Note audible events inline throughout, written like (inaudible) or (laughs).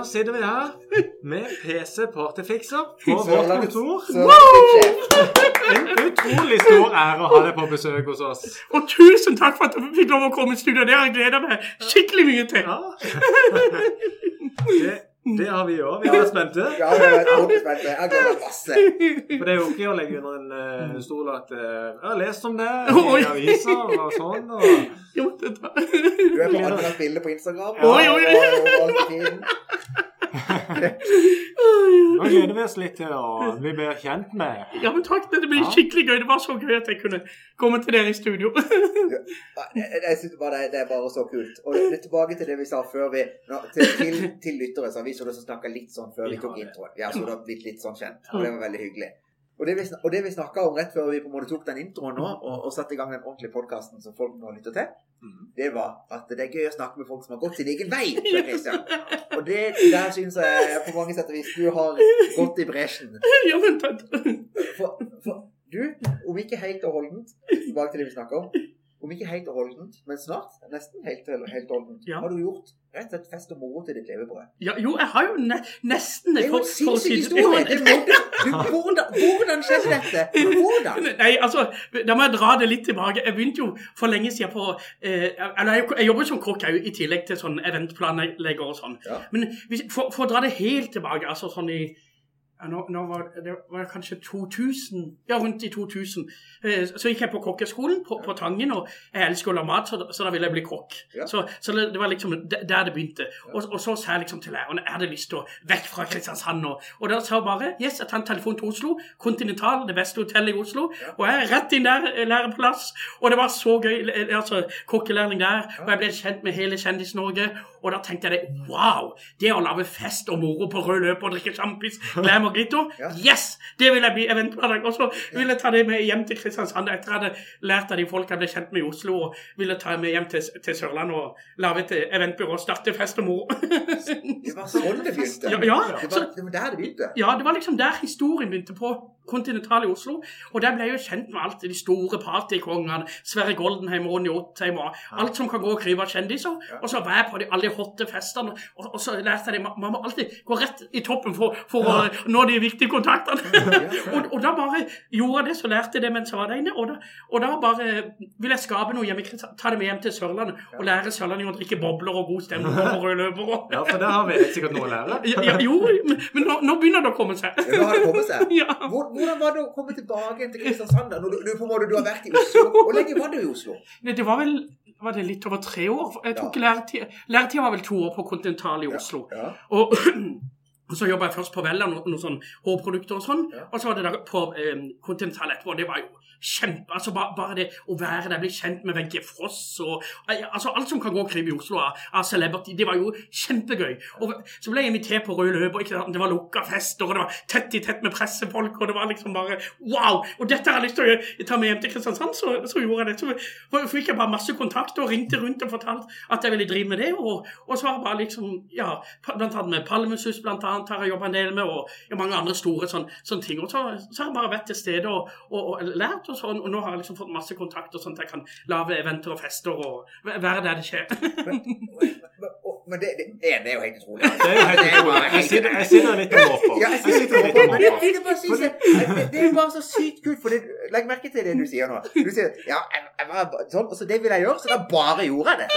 Da sitter vi her med PC Partyfikser på vårt kontor. En utrolig stor ære å ha deg på besøk hos oss. Og tusen takk for at du fikk lov å komme i studio. Det har jeg gleda meg skikkelig mye til. Ja. Det, det har vi òg. Vi har vært spente. Ja, vi har vært spente. Jeg gleder meg masse. For det er jo ikke å legge under en uh, stol at uh, Jeg har lest om det i aviser og sånn. Og. Du er på alle bilder på Instagram. Oi, oi, oi. Nå gleder vi oss litt til å bli bedre kjent med Ja, men takk. Det blir Ja. skikkelig gøy. Det var så gøy at jeg kunne komme til dere i studio. Ja, Jeg, jeg synes bare det, det er bare så kult. Og det er tilbake til det vi sa før vi nå, til, til, til lyttere. Så har vi så snakka litt sånn før vi tok introen. Vi har så da blitt litt sånn kjent. Og det var veldig hyggelig. Og det vi, og det vi snakka om rett før vi på en måte tok den introen nå, og, og satte i gang den ordentlige podkasten som folk nå lytter til, det var at det er gøy å snakke med folk som har gått sin egen vei. (laughs) Og det der syns jeg på mange sett og vis du har gått i bresjen. Ja, men. For, for du, om ikke helt og holdent, tilbake til det vi snakker om, om ikke helt og holdent, men snart, nesten helt, helt holdent, Ja. har du gjort rett og slett fest og moro til ditt levebrød. Ja, jo, jeg har jo ne nesten Det er jo en sinnssyk historie! Hvordan, hvordan skjedde dette? Hvordan? Nei, altså, da må jeg dra det litt tilbake. Jeg begynte jo for lenge siden på eh, Eller jeg, jeg jobber som kokk òg, i tillegg til sånn eventplanlegger og sånn. Ja. Men hvis, for, for å dra det helt tilbake, altså sånn i ja, nå, nå var det var kanskje 2000, ja rundt i 2000, eh, så gikk jeg på kokkeskolen på, på Tangen, og jeg elsker å lage mat, så, da- så da ville jeg bli kokk. Ja. Så, så det, var liksom der det begynte. Og, og så sa jeg liksom til læreren jeg hadde lyst til å vekk fra Kristiansand, nå. og da sa jeg bare, yes, jeg tar en telefon til Oslo, Continental, det beste hotellet i Oslo, og jeg er rett inn der, eh, læreplass, og det var så gøy, altså kokkelærling der, og jeg ble kjent med hele Kjendis-Norge, og da tenkte jeg det, wow, det å lave fest og moro på rød løp og drikke sjampis, glam og glitter, (laughs) yes, det vil jeg bli eventplanlegger. Og så ville jeg ta det med hjem til Kristiansand etter jeg hadde lært av de folk jeg ble kjent med i Oslo, og ville ta med hjem til, til Sørlandet og lage et eventbyrå og starte fest og moro. (laughs) Det var sånn det begynte. Ja, ja, Det, var, det var der det begynte. Ja, det var liksom der historien begynte på Continental i Oslo. Og der ble jeg jo kjent med alt. De store partykongene. Sverre Goldenheim, Ronny Ottheim og alt som kan gå og krype av kjendiser. Og så var jeg på de, alle de hotte festene, og, og så lærte jeg det. Man må alltid gå rett i toppen for, for å nå de viktige kontaktene. (laughs) og, og da bare gjorde jeg det, så lærte jeg det mens jeg var der inne. Og da, og da bare vil jeg skape noe hjemme, ta det med hjem til Sørlandet og lære Sørlandet å drikke bobler og god stemning og røde løper. Ja, for der har vi sikkert noe å lære. Ja, ja, jo, men, men nå, nå begynner det å komme seg. Ja, da har det kommet seg. (laughs) Hvordan var det å komme tilbake til Kristiansand? da? Når du, du, du har vært i Oslo. Hvor lenge var du i Oslo? Det, det var vel var det litt over tre år. Jeg tok ja. Læretida var vel to år på Kontinental i Oslo. Ja. Og, og (clears throat) så jobba jeg først på Vella, noen noe sånn hårprodukter og sånn. Ja. Og så var det der på eh, Continental etterpå. Det var jo kjempe altså bare, bare det å være der, bli kjent med Wenche Foss og eh, altså alt som kan gå og i Oslo av, av celebrity, det var jo kjempegøy. Og så ble jeg invitert på Rød Løper. Det var lukka fester, og det var tett i tett med pressefolk, og det var liksom bare wow! Og dette har jeg lyst til å ta med hjem til Kristiansand, så, så gjorde jeg det. Så fikk jeg bare masse kontakt og ringte rundt og fortalte at jeg ville drive med det. Og, og så var det bare liksom, ja, blant annet med Palmesus blant annet har jeg jobbet en del med, og mange andre store sånne, sånne ting. Og så, så har jeg bare vært til stede og, og, og lært, og, sånn, og nå har jeg liksom fått masse kontakter sånn at jeg kan lage eventer og fester og være der det skjer. (laughs) Men, det, det, det er jo helt utrolig. Det er jo helt er utrolig. Jeg sitter, jeg sitter litt og håper. Ja, jeg Jeg sitter sitter litt og og Men det, måper. det, bare synes det, det er bare så sykt kult, for det, legg merke til det du sier nå. Du sier ja, jeg, jeg var sånn, og så det vil jeg gjøre, så da bare gjorde jeg det.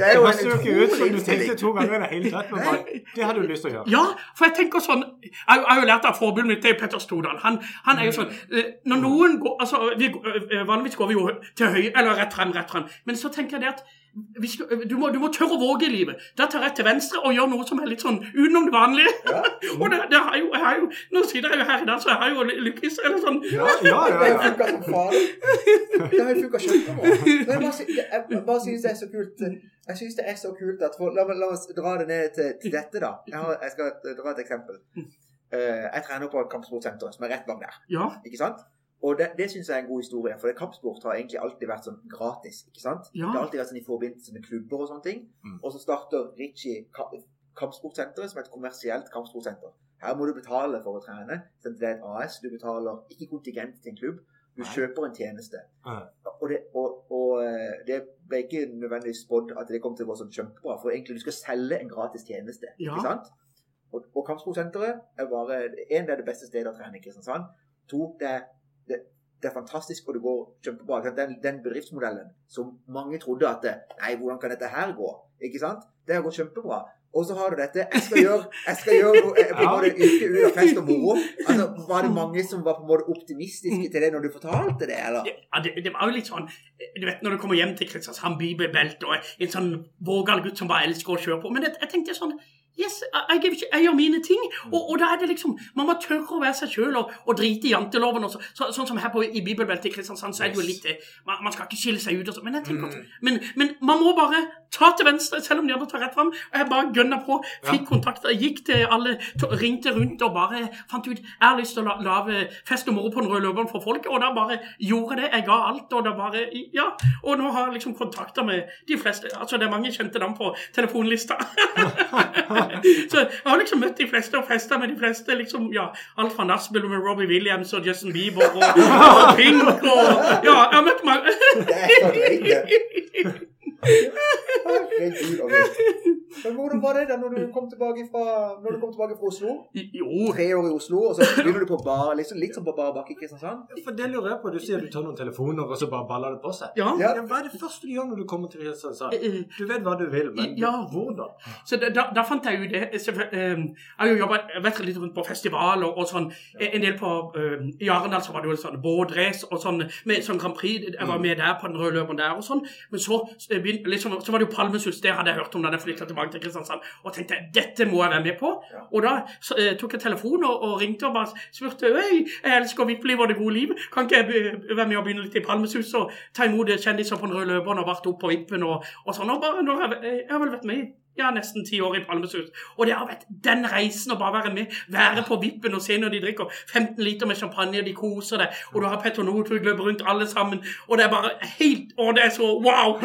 Det er jo en utrolig jo ut utrolig du tenkte innstilling. to ganger i det hele tatt, men bare, det hadde du lyst til å gjøre. Ja, for jeg tenker sånn Jeg, har jo- jeg har jo lært av forbildet mitt, det er Petter Stordal. Han, han er jo sånn eh, Når noen går altså, vi, eh, Vanligvis går vi jo til høyre, eller rett frem, rett frem. Men så tenker jeg det at du, du, må, du må tørre å våge i livet. Da tar jeg til venstre og gjør noe som er litt sånn utenom det vanlige. Ja. (laughs) og det, det har jo, jeg har jo, Nå sitter jeg jo her i dag, så jeg har jo lykkes. Eller sånn. Ja, ja, Det ja. har jo ja. funka som faen. Det har jo funka kjempebra. Jeg bare, jeg bare synes det er så kult. Jeg synes det er så kult at for, la, la oss dra det ned til, til dette, da. Jeg, har, jeg skal dra et eksempel. Eh, jeg trener på et kampsportsenter som er rett bak der. Ja, Ikke sant? Og det, det syns jeg er en god historie, for kampsport har egentlig alltid vært sånn gratis. ikke sant? Ja. Det har alltid vært sånn i forbindelse med klubber og sånne ting. Mm. Og så starter Ritchie ka kampsportsenteret som et kommersielt kampsportsenter. Her må du betale for å trene. Det er et AS. Du betaler ikke kontingent til en klubb. Du Nei. kjøper en tjeneste. Ja. Og, det, og, og eh, det ble ikke nødvendigvis spådd at det kom til å gå sånn kjempebra, for egentlig du skal selge en gratis tjeneste. Ja. ikke sant? Og, og Kampsportsenteret er bare en, det er det beste stedet å trene i Kristiansand. To, det er, det, det er fantastisk, og det går kjempebra. Den, den bedriftsmodellen som mange trodde at Nei, hvordan kan dette her gå? Ikke sant? Det har gått kjempebra. Og så har du dette Jeg skal gjøre, jeg skal gjøre eh, på en måte yrke ut av fest og moro. Altså, Var det mange som var på en måte optimistiske til det når du fortalte det, eller? Ja, det, det var jo litt sånn Du vet når du kommer hjem til Kristiansand bybelte og en sånn vågal gutt som bare elsker å kjøre på. Men jeg, jeg tenkte sånn Yes, jeg, jeg, jeg gjør mine ting. Og, og da er det liksom Man må tørre å være seg sjøl og, og drite i janteloven. Så, så, sånn som her på, i bibelbeltet i Kristiansand, så er det jo litt det. Man, man skal ikke skille seg ut og sånn. Men jeg tenker at men, men man må bare ta til venstre, selv om de andre tar rett fram. Og jeg bare gønna på. Fikk kontakter, gikk til alle, ringte rundt og bare fant ut Jeg har lyst til å la, lage fest og moro på den røde løperen for folk. Og da bare gjorde det. Jeg ga alt, og da bare Ja. Og nå har jeg liksom kontakter med de fleste. Altså, det er mange kjente navn på telefonlista. (laughs) (laughs) (laughs) Så jeg har liksom møtt de fleste og festa med de fleste. liksom, ja, Alt fra nachspiel med Robbie Williams og Justin Bieber og, og Pink og Ja, jeg har møtt mange. Er. Herregud, og. (laughs) Men hvordan var det da når du kom tilbake fra, når du kom tilbake fra Oslo? Jo, Tre år i Oslo, og så begynner du på bar, liksom, liksom på bar bakke i Kristiansand? For det lurer jeg på. Du sier du tar noen telefoner, og så bare baller det på seg. ja. Ja. Hva er det første du gjør når du kommer til Kristiansand? Eh, Du vet hva du vil, men Ja. hvordan? Så da, da, da fant jeg ut det. selvfø- eh, Jeg har jo jobbet litt rundt på festival og, og sånn. En del på eh, I Arendal så var det jo sånn båtrace og sånn med sånn Grand Prix. Jeg var med der på den røde løperen der og sånn. Men så, eh, begyn- liksom, så var det jo Palmesus. Det hadde jeg hørt om da jeg flytta tilbake til Kristiansand. Og tenkte dette må jeg være med på. Ja. Og da så, eh, tok jeg telefonen og, og ringte og bare spurte Øy, jeg elsker VIP-liv og det gode liv. Kan ikke jeg være med og begynne litt i Palmesus og ta imot kjendiser på den røde løperen og varte opp på vippen og, og sånn. Og bare, når jeg, jeg har vel vært med i ja, nesten ti år i Palmesus. Og det har vært den reisen å bare være med, være på vippen og se når de drikker 15 liter med champagne, og de koser deg, og du har løper rundt alle sammen, og det er bare helt Å, det er så wow!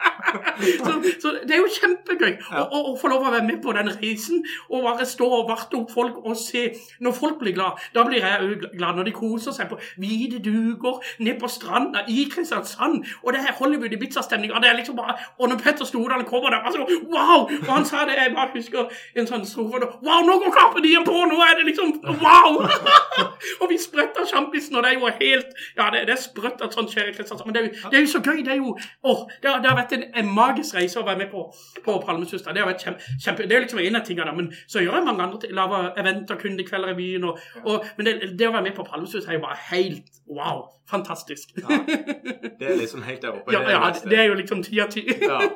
(laughs) (laughs) (laughs) så, så det er jo kjempegøy å, å, å få lov å være med på den reisen og bare stå og varte opp folk og se Når folk blir glad, da blir jeg òg glad. Når de koser seg på hvite duker ned på stranda i Kristiansand, og det er Hollywood Ibiza-stemning, og det er liksom bare Og når Petter Stordalen kommer der, altså, wow! Og han sa det, jeg bare husker en sånn stor Wow, nå går Carpe Diem på! Nå er det liksom Wow! (laughs) og vi spretter sjampisen, og det er jo helt Ja, det, det er sprøtt at sånt skjer i Kristiansand, men det er jo, det er jo så gøy. Det er jo åh, det, det har vært en, en magisk reise å være med på på Palmesøster. Det Det er liksom en av tingene, men så gjør jeg mange andre ting. Lager eventer, kundekvelder i byen, og, og Men det, det å være med på Palmesøster er jo bare helt wow! Fantastisk. Ja, Det er liksom helt der oppe. ja, det det, er jo liksom ti av ti. Ja. (laughs)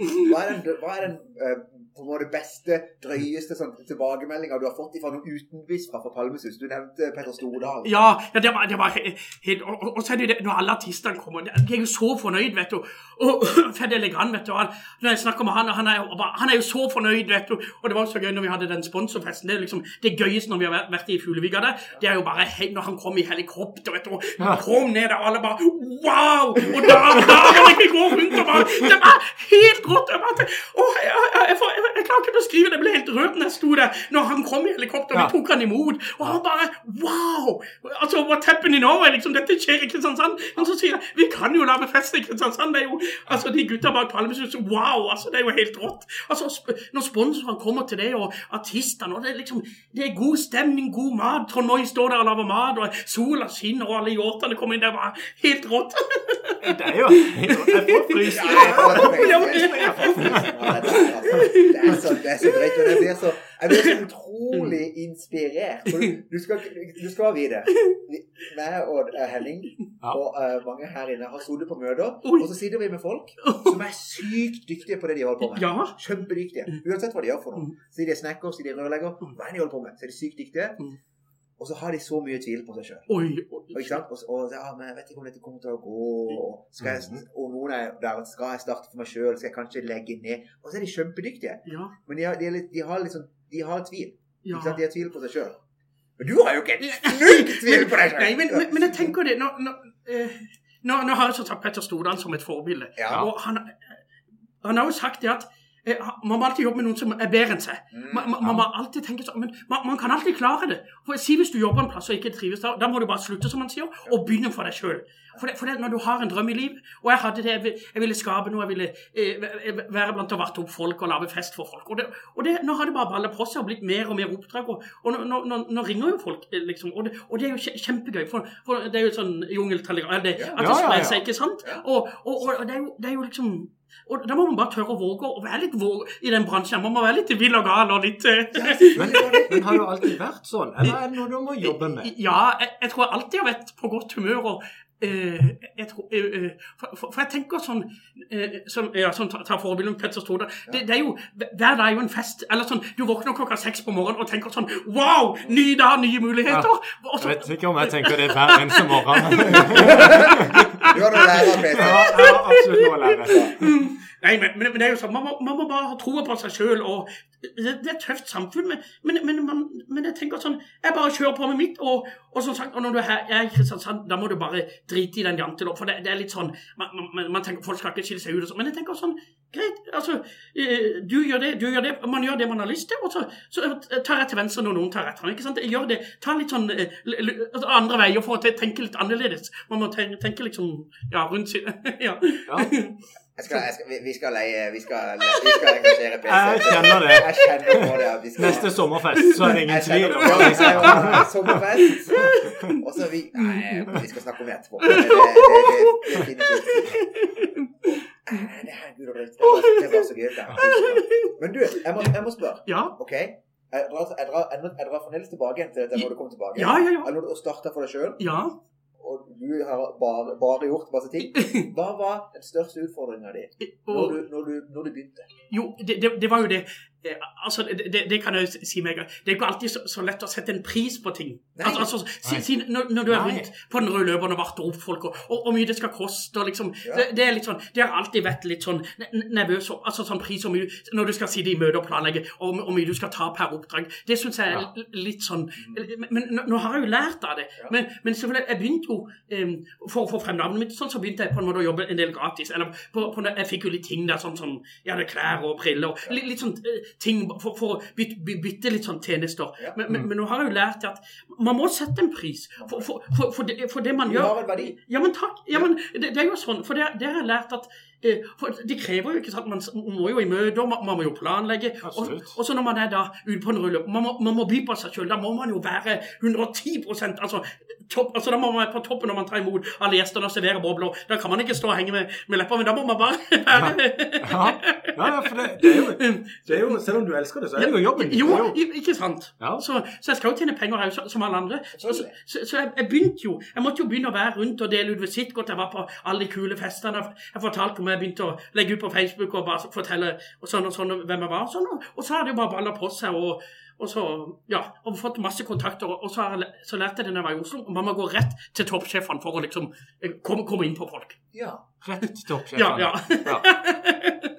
Hva er den, hva er den eh, på en måte beste, drøyeste sånn, tilbakemeldinga du har fått fra noen utenbys fra Palmesus? Du nevnte Petter Stordal. Ja, ja det var, det var helt og, og, og så er det det, når alle artistene kommer, de de er jo så fornøyd, vet du. Og Fed Elegant, vet du. Han, når jeg snakker med han, han er, bare- han er jo så fornøyd, vet du. Og det var så gøy når vi hadde den sponsorfesten. Det er liksom det gøyeste når vi har vært, i Fuglevika der. Det er jo bare helt når han kom i helikopter, vet du. Og kom ned der, alle bare wow! Og da, da kan jeg ikke gå rundt og bare Det var helt rått. Jeg, bare, tenkte, jeg, jeg, jeg, jeg, får- jeg, jeg klarer ikke å beskrive det. Jeg ble helt rørt når jeg sto der når han kom i helikopter. Vi Ja. tok han imot, og han bare wow! Altså, what's happening in Norway? Liksom, dette skjer i Kristiansand. Han så sier vi kan jo lage fest i Kristiansand. Det er jo, altså, De gutta bak Palmesus, wow! altså, Det er jo helt rått. Altså, Når sponsorene kommer til det, og artistene og Det er liksom, det er god stemning, god mat. Trond Moi står der og lager mat, og sola skinner, og alle yachtene kommer inn. Det er bare helt rått. Det er jo Jeg får frysninger. Det er- så, det er så drøyt. og Jeg blir så, jeg blir så utrolig inspirert. For du, du, skal, du skal vite meg og Helling Henning og uh, mange her inne har sittet på møter, og så sitter vi med folk som er sykt dyktige på det de holder på med. Kjempedyktige. Uansett hva de gjør for noe. Mm. Så de er snekker, så de er rørlegger. Hva de holder på med, så er de sykt dyktige. Og så har de så mye tvil på seg sjøl. Og, og, ja, men jeg vet ikke om dette kommer til å gå. Skal jeg, og noen er der skal jeg starte for meg sjøl, skal jeg kanskje legge ned. Og så er de kjempedyktige. Ja, Men de har, de litt, de har liksom de har tvil. ja. De har tvil på seg sjøl. Men du har jo ikke null tvil på deg sjøl! Nei, men, men, men jeg tenker det Nå, nå, eh, nå, nå har jeg så tatt Petter Stordalen som et forbilde. Ja. Og han, han har jo sagt det at Man må alltid jobbe med noen som er bedre enn seg. Mm. Man, man, man må alltid tenke sånn, men man, man kan alltid klare det. For Si hvis du jobber en plass og ikke trives der, da må du bare slutte, som man sier, og begynne for deg sjøl. For, det, for det, når du har en drøm i livet, og jeg hadde det, jeg, ville skape noe, jeg ville eh, være blant å varte opp folk og lage fest for folk. Og, det, og det, nå har det bare ballet på seg og blitt mer og mer oppdrag, og, og nå, nå, nå, ringer jo folk, eh, liksom. Og det, og det er jo kjempegøy, for, for det er jo sånn jungeltelegram, at det sprer seg, ikke sant? Og, og, og det, er jo, det er jo liksom og Da må man bare tørre å våge å være litt våge i den bransjen. Man må være litt vill og gal og litt eh, (laughs) Men, men har det alltid vært sånn? Eller er det noe du må jobbe med? Ja, jeg, jeg tror jeg alltid har vært på godt humør. og Uh, jeg tror, uh, uh, for, for, for jeg tenker sånn som, ja, tar, tar forbilde med Petter Stordal det, det er jo, Hver dag er jo en fest. eller sånn, Du våkner klokka seks på morgenen og tenker sånn Wow! Ny dag, nye muligheter! Og Jeg vet ikke om jeg tenker det hver eneste morgen. (laughs) (laughs) Du har noe å lære av Ja, PC. jeg har absolutt noe å lære. Nei, men, men, men det er jo sånn, man må, man må bare ha troa på seg sjøl. Det, det er et tøft samfunn, men, men, men, man, men jeg tenker sånn Jeg bare kjører på med mitt. Og, og som sagt, og når du er her er i Kristiansand, da må du bare drite i den janteloven. For det, det er litt sånn man, man, man tenker Folk skal ikke skille seg ut og sånn. Men jeg tenker sånn Greit, altså eh, Du gjør det, du gjør det. Man gjør det man har lyst til. Og så, så tar jeg til venstre når noen tar rett fram. Ikke sant? Jeg gjør det. Ta litt sånn eh, altså, andre veier for å tenke litt annerledes. Man må tenke, tenke liksom Ja, rundt sine (laughs) ja. Ja, skal, skal, vi, vi skal leie Vi skal, vi skal (laughs) engasjere PC. jeg kjenner det. Jeg kjenner på det. at Vi skal, Neste sommerfest, så er det ingen tvil det. (laughs) sommerfest. Og så vi Nei, vi skal snakke om det etterpå. Det, det, det, det Nei, det her, Gud, det, det, var, det var så gøy. Men du, jeg må, jeg må spørre. ja. OK? Jeg drar, jeg drar, jeg drar, fremdeles tilbake til dette når du kommer tilbake. Ja, ja, ja. Eller når du starta for deg sjøl, ja. Og du har bare, bare gjort masse ting. (laughs) Hva var den største utfordringa di når du, når, når du begynte? jo, det, det, det var jo det eh, Altså, det, det, kan jeg jo si meg. Det er ikke alltid så, så lett å sette en pris på ting. Altså, altså si, si, når, når du er rundt på den røde løperen og varter opp folk, og og hvor mye det skal koste og liksom Ja. det, det er litt sånn Det har alltid vært litt sånn nervøs Altså sånn pris og mye Når du skal sitte i møte og planlegge, og hvor mye du skal ta per oppdrag. Det syns jeg er Ja. litt sånn Men, nå- har jeg jo lært av det. Ja. Men, men selvfølgelig, jeg begynte jo um, For å få frem navnet mitt, sånn, så begynte jeg på en måte å jobbe en del gratis. Eller på, på, jeg fikk jo litt ting der, sånn som jeg hadde klær og briller. og Litt, litt sånn eh, ting for, for bytte, litt sånn tjenester. Ja. Men, men, men nå har jeg jo lært at man må sette en pris for, for, for, det, det man gjør. Ja, men takk. Ja, men det, det er jo sånn, for det, det har jeg lært at for Det krever jo ikke sant, Man må jo i møter, man, man må jo planlegge. Og, og så når man er da ute på en rulle, man, må- man må by på seg sjøl. Da må man jo være 110 altså, topp, altså Da må man være på toppen når man tar imot alle gjestene og serverer bobler. Da kan man ikke stå og henge med, med lepper, men da må man bare (laughs) Ja, ja for det, det, er jo, (laughs) det er jo Selv om du elsker det, så er det jo jobben. Jo, jo- ikke sant? Ja. Så, så jeg skal jo tjene penger òg, som alle andre. Så, så, så, jeg, jeg begynte jo Jeg måtte jo begynne å være rundt og dele ut visittkort. Jeg var på alle de kule festene. Jeg fortalte om jeg begynte å legge ut på Facebook og bare fortelle og sånn og sånn hvem jeg var. Og, sånn, og, og så har det jo bare balla på seg. og og så, ja, og fått masse kontakter. Og så, har så lærte jeg det da jeg var i Oslo. Man må gå rett til toppsjefene for å liksom eh, komme, komme inn på folk. Ja. Rett til toppsjefen. Ja, ja. Ja. (laughs)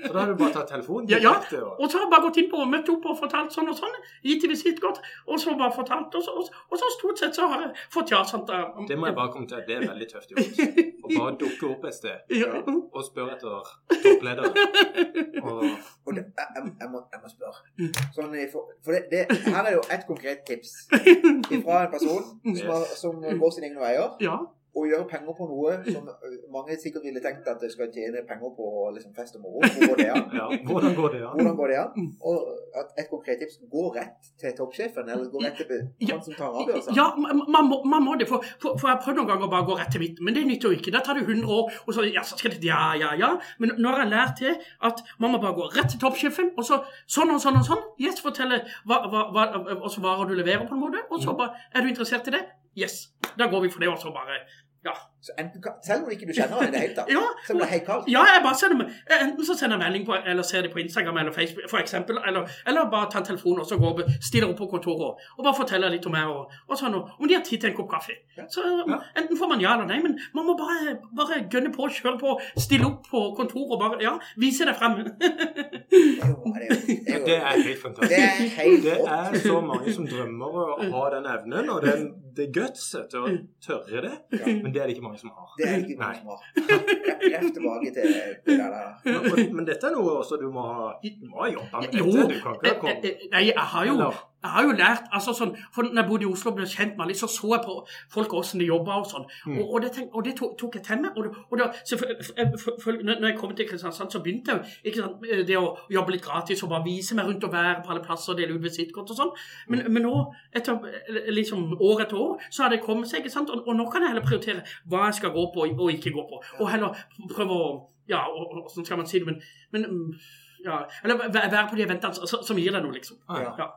Så da har du bare tatt telefonen Ja, ja. og- Og så har jeg bare gått inn på og møtt opp og fortalt sånn og sånn. Gitt i visittkort. Og så bare fortalt. Og så, og, og så stort sett så har jeg fått ja. sant? da. Det må jeg bare komme til. Det er veldig tøft gjort. (laughs) Å bare dukke opp et sted Ja. og spørre etter topplederen. (laughs) Og Og det, jeg, jeg, må, jeg må spørre. Sånn, for for det, det, her er jo et konkret tips (laughs) fra en person som, har, som går sine egne veier. ja. Å gjøre penger på noe som (laughs) mange sikkert ville tenkt at det skal tjene penger på liksom fest og moro. (laughs) Hvor går det an? ja, hvordan går det an? Hvordan går det an? Og at et konkret tips gå rett til toppsjefen, eller gå rett til han som tar avgjørelsen. Ja, man, må, man må det. For, for, for jeg har prøvd noen ganger å bare gå rett til mitt, men det nytter jo ikke. Da tar det 100 år, og så, ja, så skal det Ja, ja, ja. Men nå har jeg lært til at man må bare gå rett til toppsjefen, og så sånn og sånn og sånn. Yes, fortelle hva, hva, hva, også varer du leverer, på en måte. Og så bare Er du interessert i det? Yes. Da går vi for det, og så bare Ja. Så enten, selv om ikke du kjenner henne i det hele tatt, (laughs) Ja, så blir det helt kaldt. Ja, jeg bare sender Enten så sender jeg melding på, eller ser det på Instagram eller Facebook, for eksempel, eller, eller bare tar en telefon og så går opp, stiller opp på kontoret og, og bare forteller litt om meg og, og sånn, og om de har tid til en kopp kaffe. Ja. Så Ja. enten får man ja eller nei, men man må bare, bare gønne på, kjøre på, stille opp på kontoret og bare, ja, vise deg frem. Det er helt fantastisk. Det er helt Det er så mange som drømmer å ha den evnen og den, det gutset til å tørre det. Men det er det ikke mange som har. Det er ikke Nei. mange som har. Rett tilbake til det der. Men, men- dette er noe også du må ha, du må ha jobba med. Jo, Dette. Du kan ikke ha komme eh, nei, jeg har jo Eller- jeg har jo lært altså sånn, for når jeg bodde i Oslo og ble kjent med alle, så så jeg på folk hvordan de jobba og sånn. Mm. Og, og det, tenk, og det tok, tok jeg til meg. Og, og det, for, for, for, når jeg kom til Kristiansand, så begynte jeg jo sant, det å jobbe litt gratis og bare vise meg rundt og være på alle plasser og dele ut visittkort og sånn. Men, men nå, etter liksom år etter år, så har det kommet seg. ikke sant? Og, og nå kan jeg heller prioritere hva jeg skal gå på og ikke gå på. Og heller prøve å Ja, og, sånn skal man si det, men, men mm, ja, Eller være på de eventene som- som gir deg noe, liksom. Ja. Ja.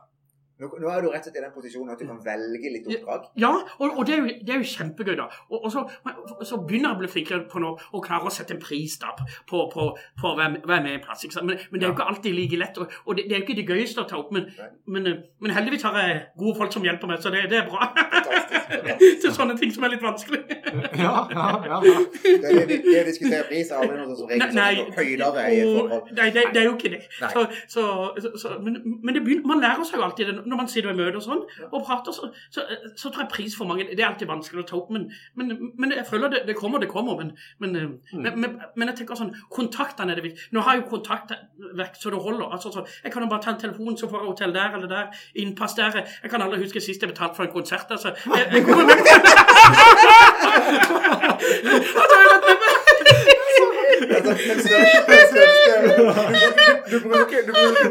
Nå, nå er du rett og slett i den posisjonen at du kan velge litt oppdrag. Ja, og, og det, er jo, det er jo kjempegøy, da. Og, og så, så begynner jeg å bli flinkere på nå og klare å sette en pris da på, på, på være med i en plass. Ikke sant? Men, men det er jo ikke alltid like lett, og, og det, det er jo ikke det gøyeste å ta opp. Men, men, eh, men heldigvis har jeg gode folk som hjelper meg, så det, det er bra. Fantastisk. (laughs) Til sånne ting som er litt vanskelig. (laughs) Ja, ja, ja. ja. Det, er det, det å pris er aldri noe som regel Nei, sånn høydere i forhold. nei det, det er jo ikke det. Så, så, så, så, men men det begynner, man lærer seg jo alltid det når man sitter i møter og sånn, og prater, så, så, så tror jeg pris for mange Det er alltid vanskelig å ta opp, men, men, men jeg føler det, det kommer, det kommer. Men, men, Mm. men, jeg tenker sånn Kontaktene er det viktig. Nå har jeg jo kontakt vekk så det holder. Altså, så jeg kan jo bare ta en telefon, så får jeg hotell der eller der. Innpass der. Jeg kan aldri huske sist jeg betalte for en konsert. Altså, jeg, jeg kommer med altså, jeg vet, Altså, den største, den største. Du, bruker,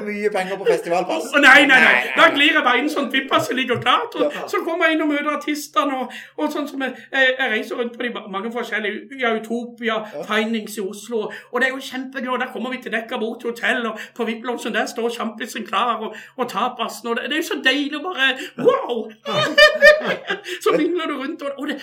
mye penger på festivalpass. Å, nei, nei, nei. Da glir jeg bare inn sånn VIP-pass som ligger klart. Og så kommer jeg inn og møter artistene. Og, og sånn som jeg, jeg, reiser rundt på de mange forskjellige ja, Utopia, Findings i Oslo. Og det er jo kjempegøy. Og der kommer vi til Dekka bort til hotell, og på VIP-loungen der står sjampisen klar, og, og tapasen. Og det, det er jo så deilig å bare Wow! (laughs) så mingler du rundt. Og, og det,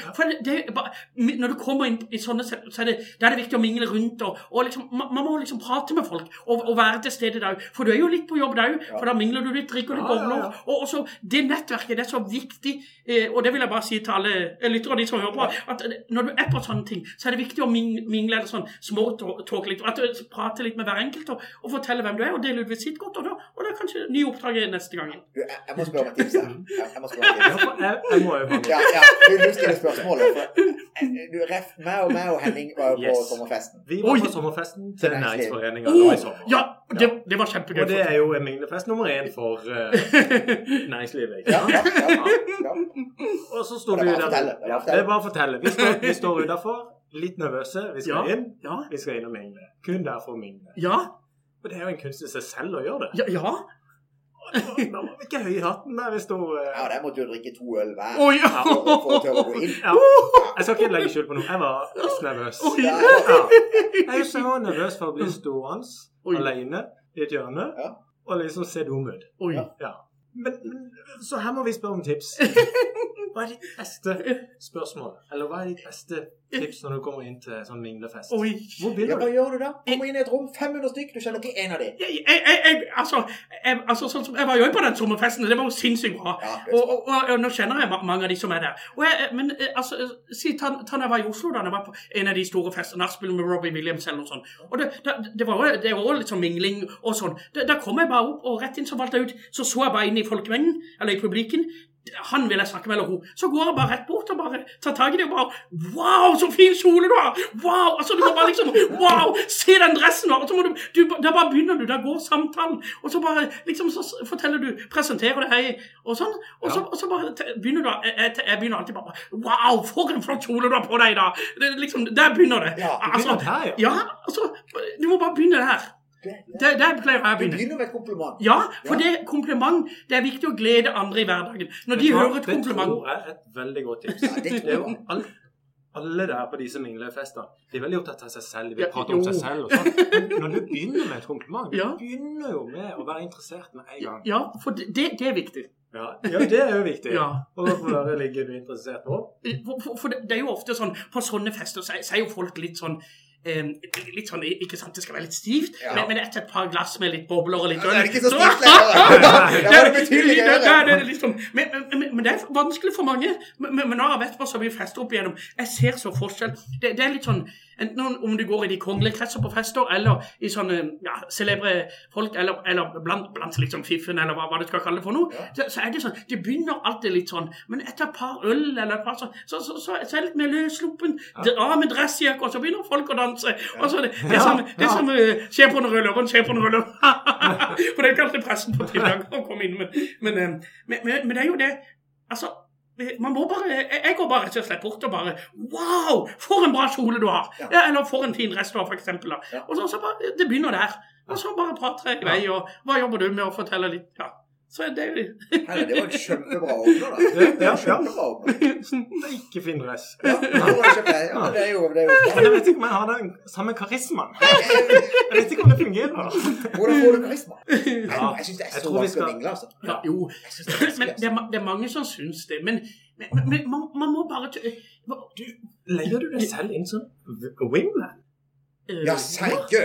det, bare, når du kommer inn i sånne så er det, er det viktig å mingle rundt. Og, og liksom, man, man må liksom prate med folk og, og være til stede der. For du er jo litt på jobb der òg, for da mingler du litt, drikker litt Ja, ja, bobler. ja. Og også det nettverket det er så viktig, eh, og det vil jeg bare si til alle eh, lyttere og de som hører på, at eh, når du er på sånne ting, så er det viktig å mingle eller sånn småtalk litt, at du prater litt med hver enkelt og, og forteller hvem du er, og dele ut visittkort, og da og da kanskje nye oppdrag neste gang. Du, jeg, jeg må spørre om et tips her. Jeg, jeg må spørre om et Ja, tips. for jeg, må jo Ja, ja, du, du stiller spørsmålet. For, eh, du, ref, meg og meg og Henning var jo på Yes. sommerfesten. Vi var Oi. på sommerfesten til Til Næringsforeninga nå i sommer. ja, det, det var kjempegøy. Og det er jo en minnefest nummer én for eh, (laughs) næringslivet. ikke Ja, sant? ja, ja, ja. Og så står Det er vi bare å der fortelle, det er bare å er bare fortelle. Vi står, vi står utafor, litt nervøse. Vi skal Ja. inn. ja, Vi skal inn og mingle. Kun der for å mingle. ja, Og det er jo en kunst i seg selv å gjøre det. ja, ja. Da var vi ikke høye i hatten der vi sto eh, ja, der måtte du drikke to øl hver oh, ja. for å til å gå inn. ja. Jeg skal ikke legge skjul på noe. Jeg var litt nervøs. Oh, Ja. Jeg så nervøs for å bli stående Oi. alene i et hjørne Ja. og liksom se dum ut. Men, men så her må vi spørre om tips. (laughs) Hva er ditt beste spørsmål? Eller hva er ditt beste tips når du kommer inn til sånn minglefest? Oi. Hvor Ja, begynner hva du? gjør du da? Kommer inn i et rom, 500 stykk, du kjenner ikke en av dem. Jeg, jeg, jeg, altså, jeg, altså sånn som, jeg var jo på den sommerfesten, det var jo sinnssykt bra. Ja, Og, og, og, og nå kjenner jeg mange av de som er der. Og jeg, men eh, altså, si, ta, ta når jeg var i Oslo, da jeg var på en av de store festene, nachspiel med Robbie Williams eller noe sånt. Og det, da, det var jo det var litt sånn mingling og sånn. Da- Da kom jeg bare opp, og rett inn så valgte jeg ut. Så så jeg bare inn i folkemengden, eller i publikken. Han vil jeg snakke med, eller hun. Så går jeg bare rett bort og bare tar tak i det og bare Wow, så fin kjole du har! Wow! Altså, du må bare liksom Wow! Se den dressen! Og så må du, du Da bare begynner du. Da går samtalen. Og så bare liksom så forteller du Presenterer det hei og sånn. Og, så, og så bare begynner du jeg, jeg, jeg begynner alltid bare Wow, for en flott kjole du har på deg da! Det, liksom, der begynner det. Ja, det begynner her, ja. ja, altså Du må bare begynne der. Det, det. Der, der pleier jeg å Du begynne. begynner med et kompliment. Ja, for Ja. det kompliment Det er viktig å glede andre i hverdagen. Når de du hører et kompliment. Det tror jeg er et veldig godt tips. Ja, det Det er jo alt alle der på disse minglefestene de er veldig opptatt av seg selv. De vil Ja, prate om seg selv. og sånn. Men når du begynner med et kompliment, du Ja. begynner jo med å være interessert med en gang. Ja, for det, det, er viktig. Ja, ja det er jo viktig. Ja. Og hvorfor ligger du interessert på? For, for, for det, det er jo ofte sånn På sånne fester så er, så er jo folk litt sånn eh, litt sånn, Ikke sant, det skal være litt stivt, Ja. men, men etter et par glass med litt bobler og litt Ja, det er ikke så stivt lenger. (laughs) Liksom, men, men, men det er vanskelig for mange. Men, men nå har på så mye fester opp igjennom, jeg ser så forskjell. Det, det er litt sånn enten om- du går i de kongelige kretser på fester, eller i sånne ja, celebre folk, eller, eller blant, blant liksom fiffen, eller hva, hva du skal kalle det for noe, så, så er det sånn Det begynner alltid litt sånn, men etter et par øl eller et par sånn, så, så, så, så er det litt mer løssluppen. Av med dressjakke, og så begynner folk å danse. Og så det, det er som, det er som uh, skjer på en løperen, skjer på en løperen. For det er kanskje pressen på tilgang å komme inn, men, men, eh, men, men, men det er jo det Altså, eh, man må bare Jeg går bare rett og slett bort og bare Wow! For en bra kjole du har! Ja. Ja, eller for en fin rest du har, for eksempel. Da. Ja. Og så, så bare, Det begynner der. Og så bare prater jeg i vei, og hva jobber du med å fortelle litt? Ja. Så er det Helle, det var en kjempebra åpner, da. Ja, ja, ja. Kjempebra åpner. Det er ikke fin dress. Ja, det ja, det er jo, det er jo Men jeg vet ikke om jeg har den samme karismaen. Jeg vet ikke om det fungerer. Hvordan får du karisma? Ja, jeg syns det er så tror vi vanskelig å vingle mingle, altså. Ja, jo. Jeg synes det er Men det er, altså. det er mange som syns det. Men, men, men, men man, man må bare t- du, Legger du deg selv inn som wingman? Ja, seriøst! (laughs)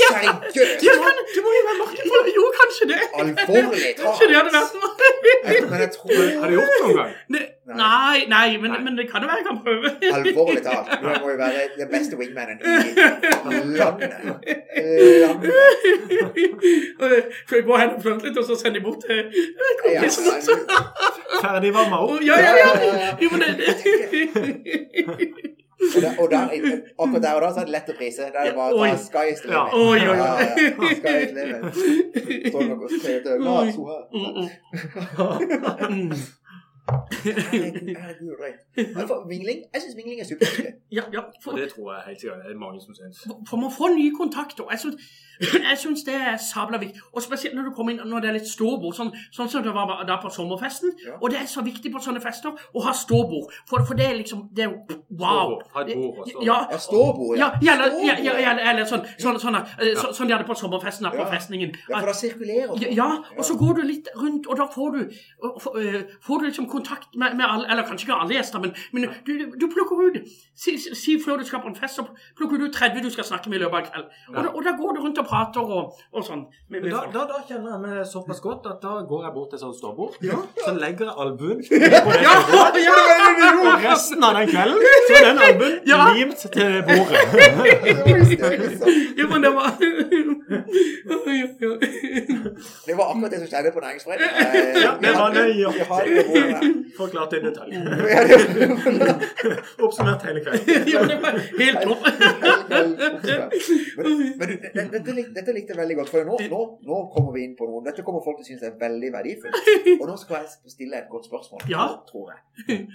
Ja, Seriøst! ja, du må jo være for Jo, kanskje det. Alvorlig (laughs) Kanskje det hadde talt. vært noe. Men jeg tror Har du gjort det noen gang? Nei, Nei, nei, men, men det kan jo være jeg kan prøve. Alvorlig talt. (laughs) Du må jo være den beste wingmanen i landet. Landet. Skal vi gå hen og flørte litt, og så sende bort til kompisen? altså, Ferdig varma opp? Ja, ja, ja. Ja, ja, ja. Jo, men det, det. Og der, og der, akkurat der og da så er det lett å prise. Der er det bare å ta sky is the Ja. limit. Oi, oi, oi. Sky is the limit. Står det noe her. (laughs) Herregud, for Vingling, jeg syns vingling er superhyggelig. (laughs) Ja, ja, for, det tror jeg helt sikkert det er mange som syns. for man får nye kontakter. Jeg syns, (clears throat) det er sabla viktig. Og spesielt når du kommer inn når det er litt ståbord, sånn, sånn som det var da på sommerfesten. Ja. Og det er så viktig på sånne fester å ha ståbord. For, for det er liksom det er Wow! Ståbord. Ja, ståbord, ja, ja, eller, ja, ja, ja, eller sånn, sånn, sånn, sånn, så, sånn de hadde på sommerfesten på Ja. festningen. Ja, for da sirkulerer Ja, det. ja, og så går du litt rundt, og da får du, øh, får du liksom kontakt med, med alle, eller kanskje ikke alle gjester, men, men du, du plukker ut Si, si- før du skal på en fest, så plukker du ut 30 du skal snakke med i løpet av kvelden. kveld. Og, og da går du rundt og prater og, og sånn. Med, med Da, da, da kjenner jeg meg såpass godt at da går jeg bort til sånn ståbord. Ja. Så legger jeg albuen (laughs) på det Ja, ståbordet. ja, Og (laughs) resten av den kvelden så er den albuen Ja. limt til bordet. (laughs) ja, men det var Det var akkurat det som skjedde på næringsforeningen. Ja, det var nøye. Forklart i detalj. (laughs) Oppsummert hele kvelden. (laughs) ja, det var helt topp. Men, men du, det- det- dette, dette likte jeg veldig godt, for nå, nå, nå kommer vi inn på noe. Dette kommer folk til å synes er veldig verdifullt. Og nå skal jeg stille et godt spørsmål, Ja. tror jeg.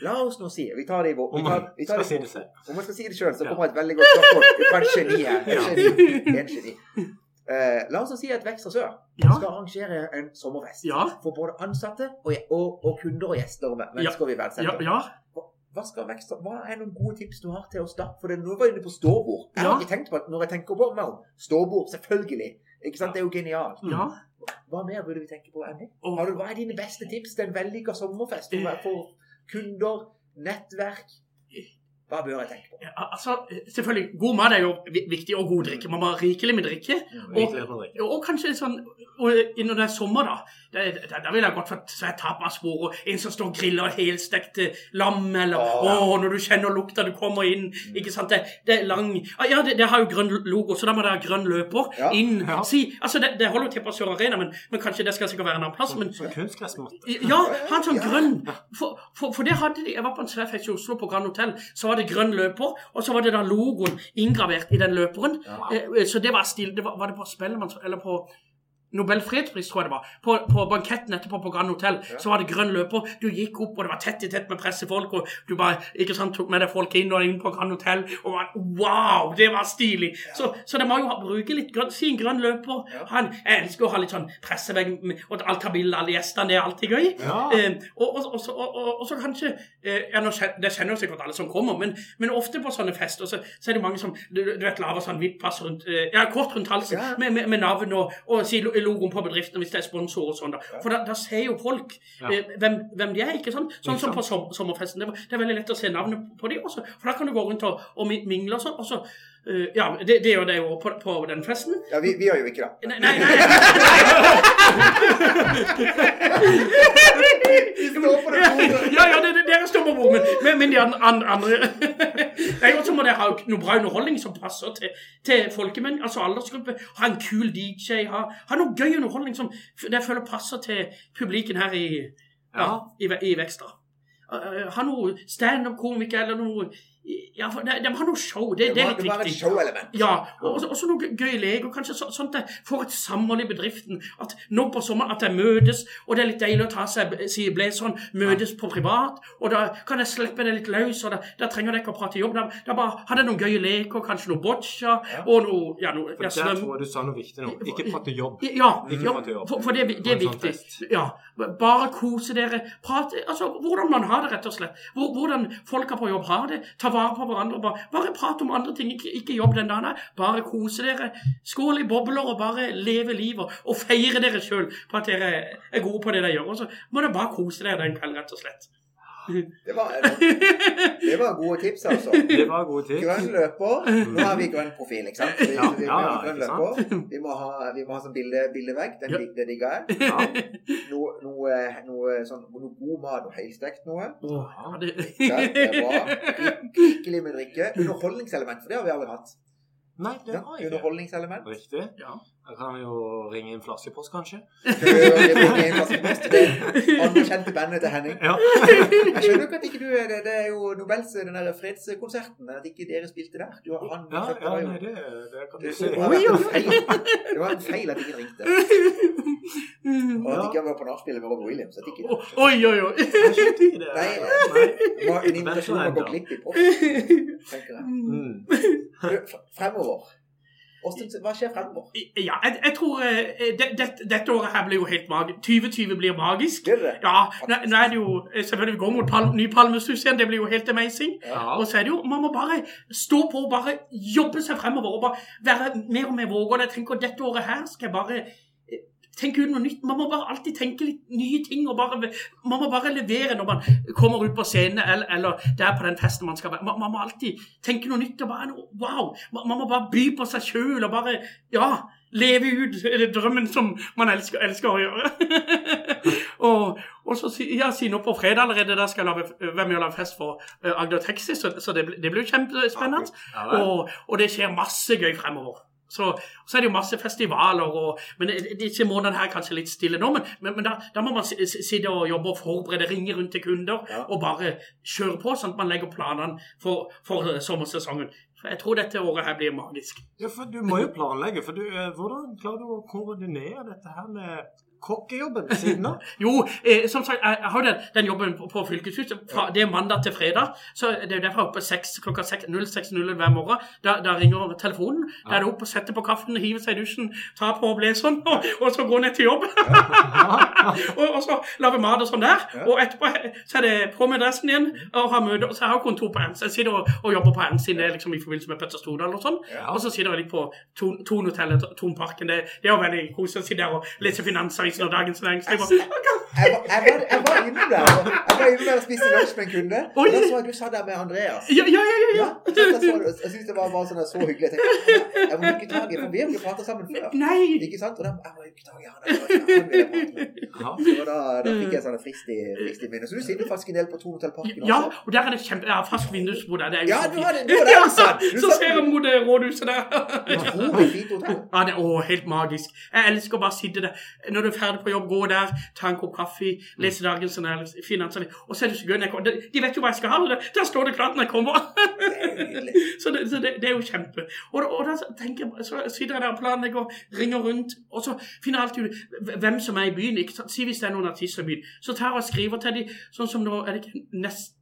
La oss nå si Vi tar det i vår Om man skal si det selv. Om man skal si det sjøl, så kommer et veldig godt spørsmål fra en geni her. En geni. En geni. Eh, la oss si at Vekstra Sør Ja. skal arrangere en sommerfest Ja. for både ansatte og, og, og kunder og gjester mennesker vi Ja, ja. Hva, skal Vekster, hva er noen gode tips du har til oss da? For det, nå var jeg inne på ståbord. Jeg har ikke tenkt på at når jeg tenker på meg ståbord, selvfølgelig. Ikke sant? Det er jo genialt. ja. Hva mer burde vi tenke på enn det? Og- Har du, hva er dine beste tips til en vellykka sommerfest for, for kunder, nettverk? Hva bør jeg tenke på? Ja, altså, selvfølgelig, god mat er jo viktig, og god drikke. Man må ha rikelig med drikke. Ja, å drikke. Og kanskje sånn og Når det er sommer, da Da, da, da vil jeg godt få svært tapasbord og en som står og griller helstekte eh, lam, eller Åh. Å, når du kjenner lukta, du kommer inn Ikke sant? Det, det er lang ah, Ja, det, det har jo grønn logo, så da må det ha grønn løper Ja. inn. Ja. Si, altså, det, det holder jo til på Sør Arena, men, men kanskje det skal sikkert være en annen plass. Men Som kunstgressmatte. ja, (laughs) ha en sånn Ja. grønn for, for, for det hadde de Jeg var på en svær fest i Oslo på Grand Hotel. Så var det grønn løper, og så var det da logoen inngravert i den løperen. Eh, Så det var stil. Det var, var det på Spellemanns Eller på Nobel fredspris, tror jeg det var. På, på banketten etterpå på Grand Hotel så var det grønn løper. Du gikk opp, og det var tett i tett med pressefolk, og du bare ikke sant, tok med deg folk inn og inn på Grand Hotel. Og var, wow, det var stilig! Så, så det må jo bruke litt grønn, sin grønn løper. Ja. Han, jeg elsker å ha litt sånn pressevegg og alt av bilder av alle gjestene. Det er alltid gøy. Ja. Eh, og, og, og, så- og, så kanskje eh, ja, nå Det kjenner jo sikkert alle som kommer, men, men ofte på sånne fester så, så er det mange som du, du vet, lager sånn hvitt pass rundt eh, Ja, kort rundt halsen Ja. med, med, med navn og, og si lo- logoen på bedriften hvis det er sponsor og sånn. da. For da, da ser jo folk eh, hvem, hvem de er, ikke sant? Sånn som på som, sommerfesten. Det, det er veldig lett å se navnet på de også, for da kan du gå rundt og, og mingle og sånn. Og så, Uh, ja, det, det gjør det jo på, på den festen. Ja, vi, vi gjør jo ikke det. Nei, nei, nei. (laughs) (laughs) Vi står på det bordet. Ja, ja, det, det, dere står på bordet, men, men, de an- an- andre Nei, og så må dere ha noe bra underholdning som passer til, til folkemenn, altså aldersgruppe. Ha en kul DJ, ha, ha noe gøy underholdning som jeg føler passer til publikken her i, ja, i, i Vekstra. Uh, ha noe standup-komiker eller noe Ja, for de, de har noe show. Det, det må- litt må være et show-element. Ja, og også, også noe gøy leker. kanskje så, sånn at får et samhold i bedriften. At nå på sommeren at jeg møtes, og det er litt deilig å ta seg, blazeren, møtes på privat, og da kan jeg slippe det litt løs, og da, da trenger dere ikke å prate jobb. Da, da bare har jeg noen gøye leker, kanskje noe boccia, og noe, ja, noe, For der tror jeg du sa noe viktig nå. Ikke prate jobb. ja, Ikke ja jobb. for, for det, det er sånn viktig. Ja, Bare kose dere. Prate, altså, hvordan man har det, rett og slett. Hvor- Hvordan folka på jobb har det. Ta vare på hverandre. Bare, bare prat om andre ting, ikke, ikke jobb den dagen. Bare kose dere. Skål i bobler og bare leve livet. Og feire dere sjøl på at dere er gode på det dere gjør. Og så må dere bare kose dere den kvelden, rett og slett. Det var, (laughs) det var gode tips, altså. Det var gode tips. Grønn løper. Nå har vi grønn profil, ikke sant? Vi, Ja, vi, ja, grønn ikke løper. Vi må ha, vi må ha sånn bilde, bildevegg. Den Ja. det digger jeg. Ja. Noe, noe, noe, sånn, noe god mat, noe høystekt noe. Ja, det, det er bra. Rikelig med drikke. Underholdningselement, for det har vi aldri hatt. Nei, det Ja, har jeg ikke. underholdningselement. Riktig. ja. Da kan vi jo ringe inn flaskepost, kanskje. Er anerkjente bandet til Henning. Ja. Jeg skjønner ikke at ikke du er det. Det er jo Nobels den der fredskonserten. At ikke dere spilte der. Du, har- han, Ja, det ja jo nei, det, det kan du se. det, var en feil. det var en feil at ingen ringte. Og at ikke han var på nachspielet med Rob Williams. At ikke Oi, oi, oi. Jeg skjønte ikke det. Nei. Det var en invitasjon å gå glipp i post, tenker jeg. Mm. (laughs) Fremover. Hva skjer fremover? Ja, jeg, jeg tror eh, det, det, dette året her blir jo helt magisk. 2020 blir magisk. Det det? Ja, nå, nå er det jo eh, selvfølgelig vi går mot pal ny Palmesus igjen. Det blir jo helt amazing. Ja. Og så er det jo, man må bare stå på og bare jobbe seg fremover. Og bare være mer og mer vågen. Jeg tenker dette året her skal jeg bare eh, tenke ut noe nytt. Man må bare alltid tenke litt nye ting. og bare, Man må bare levere når man kommer ut på scenen eller, eller der på den festen man skal være. Man, man må alltid tenke noe nytt. og bare Wow! Man, man må bare by på seg sjøl og bare Ja! Leve ut drømmen som man elsker, elsker å gjøre. (laughs) og, og så ja, si nå på fredag allerede, da skal jeg lage, være med og lage fest for eh, Agder Texas. så, så det, det blir jo kjempespennende. Og, og det skjer masse gøy fremover. Så, så er det jo masse festivaler, og, men disse månedene her er kanskje litt stille nå. Men, men, men da, da må man si- si- sitte og jobbe og forberede, ringe rundt til kunder Ja. og bare kjøre på, sånn at man legger planene for, for eh, sommersesongen. For jeg tror dette året her blir magisk. Ja, for du må jo planlegge. For du, eh, hvordan klarer du å koordinere dette her med kokkejobben ved siden av? (laughs) Jo, eh, som sagt, jeg, har den, den jobben på, på fylkeshuset. Fra, det er mandag til fredag. Så det er jo derfor jeg er oppe 6, klokka seks- 06.00 hver morgen. Da, da ringer telefonen. Da er det opp og sette på kaffen, hive seg i dusjen, ta på blazeren, og, og så gå ned til jobb. (laughs) (laughs) og, og så lage mat og sånn der. Og etterpå så er det på med dressen igjen og ha møte. Så jeg har kontor på Ernst. Jeg sitter og, og jobber på Ernst siden det er liksom i forbindelse med Petter Stordal og sånn. Og så sitter jeg litt på Ton- Tonhotellet, Tonparken. Det, det er jo veldig koselig å sitte der og lese Finansavisen og Dagens Næringsliv. Jeg var, jeg var, jeg var innom der Jeg var innom der og spiste lunsj med en kunde. Og da så jeg du satt der med Andreas. Ja, ja, ja, ja, ja. Ja, så jeg, så, jeg synes det var bare sånn så hyggelig. Jeg tenkte, jeg må ikke tak i, for vi har jo pratet sammen før. Nei! Ikke sant? Og da, jeg må jo ikke tak i han. Og da, da fikk jeg sånn frist i, frist i minnet. Så du sitter faktisk en del på Thon Hotell Parken Ja, og der er det kjempe... Jeg har fast vindusbord der. Det er jo Ja, du har det. Du har det, du. Du Så ser jeg mot rådhuset der. Ja, det er å, helt magisk. Jeg elsker å bare sitte der. Når du er ferdig på jobb, gå der, ta en kopp kaffe, lese dagens finansavisen. Og så er det så gøy når jeg kommer. De- vet jo hva jeg skal ha. og det- Der står det klart når jeg kommer. (laughs) så det, så det, det er jo kjempe. Og, og da tenker jeg, så sitter jeg der og planlegger, ringer rundt, og så finner jeg alltid ut hvem som er i byen. Ikke? Si hvis det er noen artister i byen. Så tar jeg og skriver til dem, sånn som nå er det ikke nest,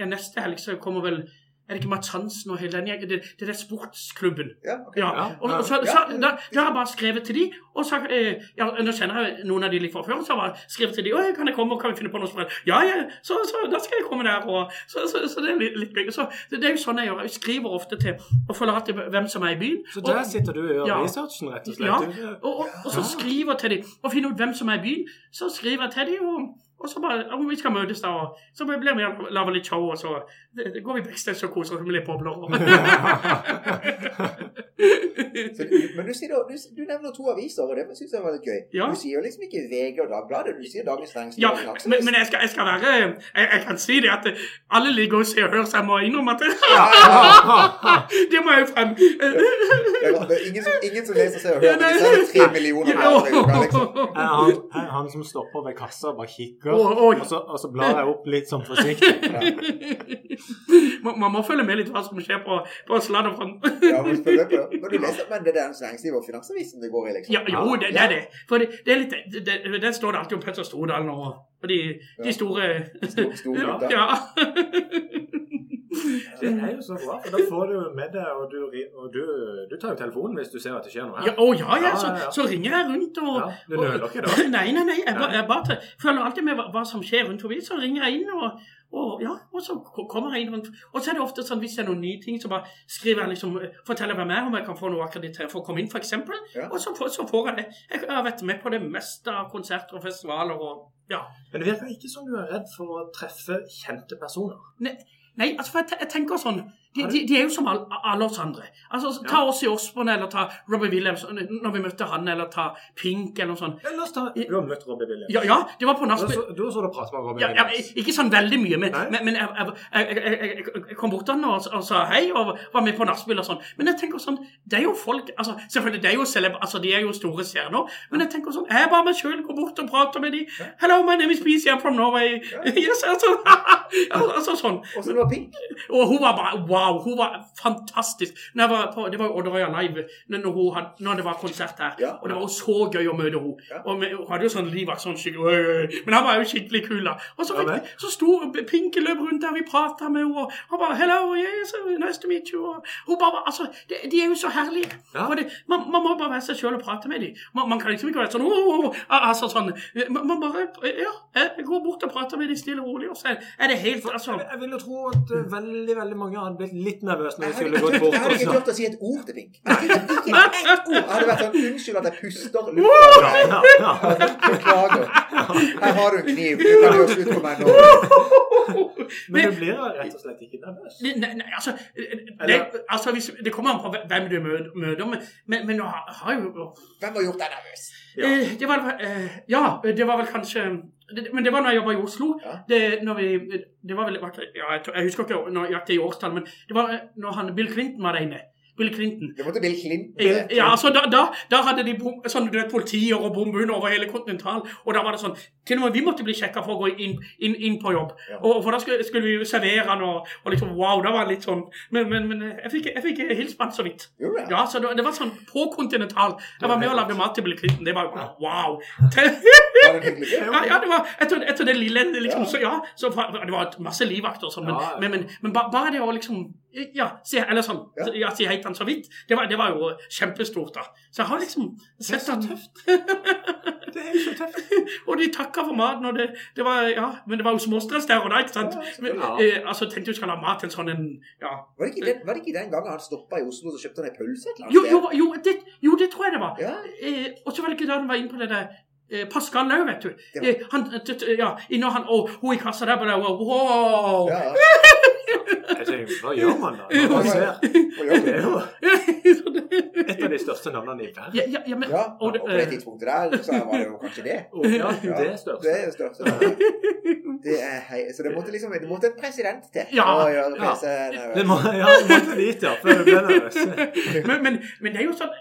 ja, neste helg så kommer vel er det ikke Mats Hansen og hele den gjengen? Det, det er den sportsklubben. Ja, okay. Ja, og, og så, Ja. så da, da har jeg bare skrevet til de, og så, eh, ja, nå kjenner jeg noen av de litt fra før, så har jeg bare skrevet til de, «Oi, kan jeg komme, og kan vi finne på noe sprell? Ja, ja, så, så da skal jeg komme der, og så, så, så det er litt, litt gøy. Så det, det er jo sånn jeg gjør, jeg skriver ofte til, og følger alltid hvem som er i byen. Så og, der sitter du og gjør Ja. researchen, rett og slett? Ja. Og, og, og så skriver jeg til dem, og finner ut hvem som er i byen, så skriver jeg til dem, og, Og så bare Om vi skal møtes, da. Og så blir vi lager litt show, og så det, det går vi backstage og koser oss med litt bobler. (laughs) (laughs) Så, du- sier, du, du nevner to aviser, og det syns jeg var litt gøy. Ja. Du sier jo liksom ikke VG og Dagbladet, du sier Dagens Næringsliv. Ja, men, men jeg, skal, jeg skal være jeg, jeg kan si det at alle ligger og ser og hører, så jeg må innrømme at (laughs) Det må jeg jo frem. Ingen, som, ingen som leser seg og hører, men de er tre millioner her liksom. Han, er han som stopper ved kassa og bare kikker, oh, oh. og så, og så blar jeg opp litt sånn forsiktig. Man, man må følge med litt hva som skjer på, på sladderfronten. Ja, men, men du leser, men det er Dagens Næringsliv og Finansavisen det går i, liksom? Ja, jo, det, det er det. For det, det er litt, det, det, der står det alltid om Petter Stordalen og, og de, de store Stor, store gutta. (laughs) Ja. Det er jo så bra, for da får du med deg, og du, og du, du tar jo telefonen hvis du ser at det skjer noe Ja, her. å, ja, ja, så, Ja, ja, ja. så ringer jeg rundt og Ja, du nøler ikke da. (laughs) Nei, nei, nei. Jeg, bare, jeg bare følger alltid med hva, hva som skjer rundt forbi. Så ringer jeg inn, og, og, ja, og så kommer jeg inn rundt. Og så er det ofte sånn hvis det er noen nye ting, så bare skriver jeg liksom Forteller hvem jeg er, om jeg kan få noe akkreditering for å komme inn, f.eks. Ja. Og så, så får jeg det. Jeg har vært med på det meste av konserter og festivaler og ja. Men det virker ikke som du er redd for å treffe kjente personer. Nei, altså for jeg, jeg tenker sånn de, de, de er jo som all, alle oss andre. Altså, Ta Ja. oss i Osborne, eller ta Robbie Williams når vi møtte han, eller ta Pink, eller noe sånt. Ja, La oss ta Du har møtt Robbie Williams. Ja, ja det var på Du nachspiel. så- du så og pratet med Robbie Williams? ja, ikke sånn veldig mye, men, men, men jeg, jeg, jeg, jeg, jeg, jeg kom bort til han og, og sa hei, og var med på nachspiel og sånn. Men jeg tenker sånn, det er jo folk altså Selvfølgelig, det er jo celeb, altså de er jo store stjerner, men jeg tenker sånn Jeg er bare meg sjøl, går bort og prater med de. 'Hello, my name is BC, I'm from Norway.' (laughs) Yes, altså, (laughs) altså sånn. Og så var pink. Og hun var bare wow, hun var fantastisk. Var på, det var jo Odderøya Live når, had, når det var konsert her. Ja. Og det var jo så gøy å møte henne. Ja. Og hun hadde jo sånn livvakt sånn skikkelig. Men han var jo skikkelig kul, da. Og så, Ja, så sto Pinke løp rundt der, vi prata med henne, og han bare 'Hello, yes, nice to meet you'. Og hun bare Altså, de, de er jo så herlige. Det, man, man må bare være seg sjøl og prate med dem. Man, man kan liksom ikke være sånn oh, oh, oh, Altså sånn Man, man bare Ja, jeg går bort og prater med dem stille og rolig, og så er det helt Altså Jeg, jeg vil jo tro at eh, veldig veldig mange hadde litt nervøs når Jeg skulle gått bort. jeg hadde ikke så- turt å si et ord til Pink. Ikke, ikke ett ord. Jeg hadde vært sånn Unnskyld at jeg puster Ja, lufta. Beklager. Her har du en kniv. Du kan gjøre ut på meg nå. Men du blir rett og slett ikke nervøs. Nei, nei, altså, det, altså hvis, det kommer an på hvem du møter, men, men, men nå har har jo Hvem har gjort deg nervøs? Ja. eh, det var, eh, Ja, det var vel kanskje det, Men det var når jeg jobba i Oslo. Ja. Det, vi, det var vel ja, jeg, jeg husker ikke nøyaktig årstall, men det var eh, når han, Bill Clinton var der inne. Bill Clinton. Det måtte Bill Clinton. Ja, altså da, da, da hadde de bom, sånn, du vet, politier og bombehunder over hele kontinental. og da var det sånn Til og med vi måtte bli sjekka for å gå inn, inn, inn på jobb. Ja. Og, for da skulle, skulle vi jo servere han, og, og liksom Wow, da var det litt sånn Men, men, men jeg fikk, jeg fikk hilst på han så vidt. Jo, ja. Ja, så det, det var sånn på kontinental. Jeg var med og lagde mat til Bill Clinton. Det var wow. (laughs) Ja, ja, det var etter, etter det lille liksom, Ja. så ja, så det var masse livvakter og sånn, men, men, men, men ba- bare det å liksom Ja, si, eller sånn, Ja. ja. si hei han så vidt, det var, det var jo kjempestort, da. Så jeg har liksom sett så tøft. (laughs) Det er så tøft. Og de takka for maten, og det, det var Ja, men det var jo småstress der og da, ikke sant? Ja, Men, eh, altså, tenkte du skal ha mat til en sånn en Ja. Var det, ikke den, var det ikke den gangen han stoppa i Oslo og kjøpte han ei pølse et eller annet Jo, jo, jo, det, jo, det tror jeg det var. Ja, Eh, og så var det ikke da han var inne på det der eh, Pascal Lau, vet du. Ja. Eh, han, t- t- ja, inne han, og hun i kassa der bare wow! ja, ja. (laughs) Jeg tenker, Hva gjør man da? (laughs) Når man ser (laughs) Det er jo et av de største navnene i verden. ja, ja, ja, men, Ja, og og på det tidspunktet der så var det jo kanskje det. Og ja, det er største. Det er det største. Det er hei, så det måtte liksom det måtte en president til Ja, å gjøre ja. nervøs. Det må, ja, det måtte dit, ja, før du ble nervøs. (laughs) men, men, men det er jo sånn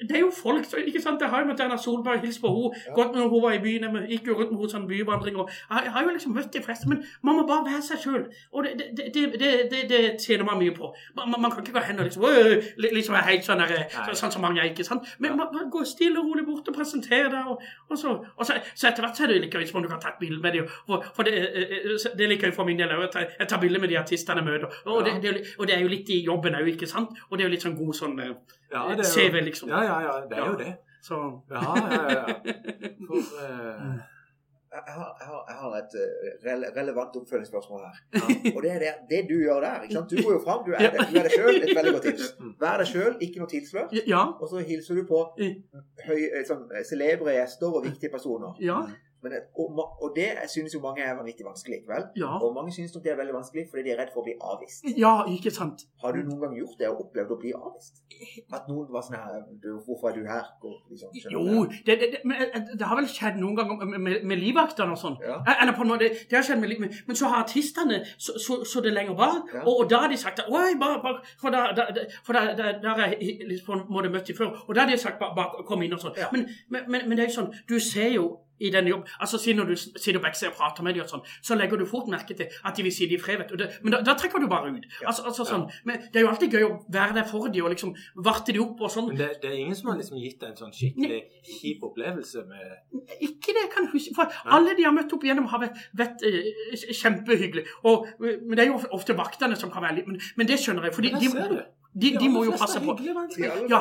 det er jo folk, så, ikke sant, Jeg har jo møtt Erna Solberg, hilst på henne, Ja. gått med hun var i byen, jeg gikk jo rundt med henne sånn byvandring. og jeg, har jo liksom møtt de fleste, men man må bare være seg sjøl. Og det, det, det, det, det, det tjener man mye på. Man, man, kan ikke gå hen og liksom øh, liksom er helt sånn, der, Nei. sånn som mange er, ikke sant. Men man, man går stille og rolig bort og presenterer deg, og, og, så, og så, så etter hvert så er det like gøy hvis man kan ta et bilde med dem. For, for det, eh, eh, det er like gøy for min del òg. Jeg tar bilde med de artistene jeg møter. Og, det, det, og det er jo litt i jobben òg, ikke sant. Og det er jo litt sånn god sånn eh, Ja, det er CV, jo, liksom. ja, ja, ja, det er jo det. Så Ja, ja, ja. ja. (laughs) For, uh... Jeg har, jeg har, jeg har et eh, rele, relevant oppfølgingsspørsmål her. ja. Og det er det, det du gjør der. ikke sant? Du går jo fram, du er, det- du er deg sjøl. Et veldig godt tips. Mm. Vær deg sjøl, ikke noe tilslør. Ja. Og så hilser du på høy, eh, sånn, eh, celebre gjester og viktige personer. Ja. Men, og, og det synes jo mange er vanvittig vanskelig likevel. Ja. Og mange synes nok det er veldig vanskelig fordi de er redd for å bli avvist. ja, ikke sant. Har du noen gang gjort det og opplevd å bli avvist? At noen var sånn her du, 'Hvorfor er du her?' Og liksom, Jo, det, det, det, eh, det har vel skjedd noen ganger med, med, med livvaktene og sånn. Ja. Eh, Eller på en måte, det har skjedd med liv, men, så har artistene så, så, så det lenger bak, Ja. og, og da har de sagt Oi, bare, bare, For da, da, da- for da, da, der har jeg på en måte møtt dem før, og da har de sagt bare, bare kom inn og sånn. Men, men, men, men det er jo sånn, du ser jo i den jobb, altså si når du sitter backstage og prater med dem og sånn, så legger du fort merke til at de vil si de i fred. Det, men da, da trekker du bare ut. Ja. Altså, altså sånn, men det er jo alltid gøy å være der for dem og liksom varte de opp og sånn. Det, det er ingen som har liksom gitt deg en sånn skikkelig kjip opplevelse med Ikke det jeg kan huske. For alle de har møtt opp igjennom, har vært, vært eh, kjempehyggelig. Og, men det er jo ofte vaktene som kan være litt Men, men det skjønner jeg, for de, Men de. De, de må jo passe på. Ja.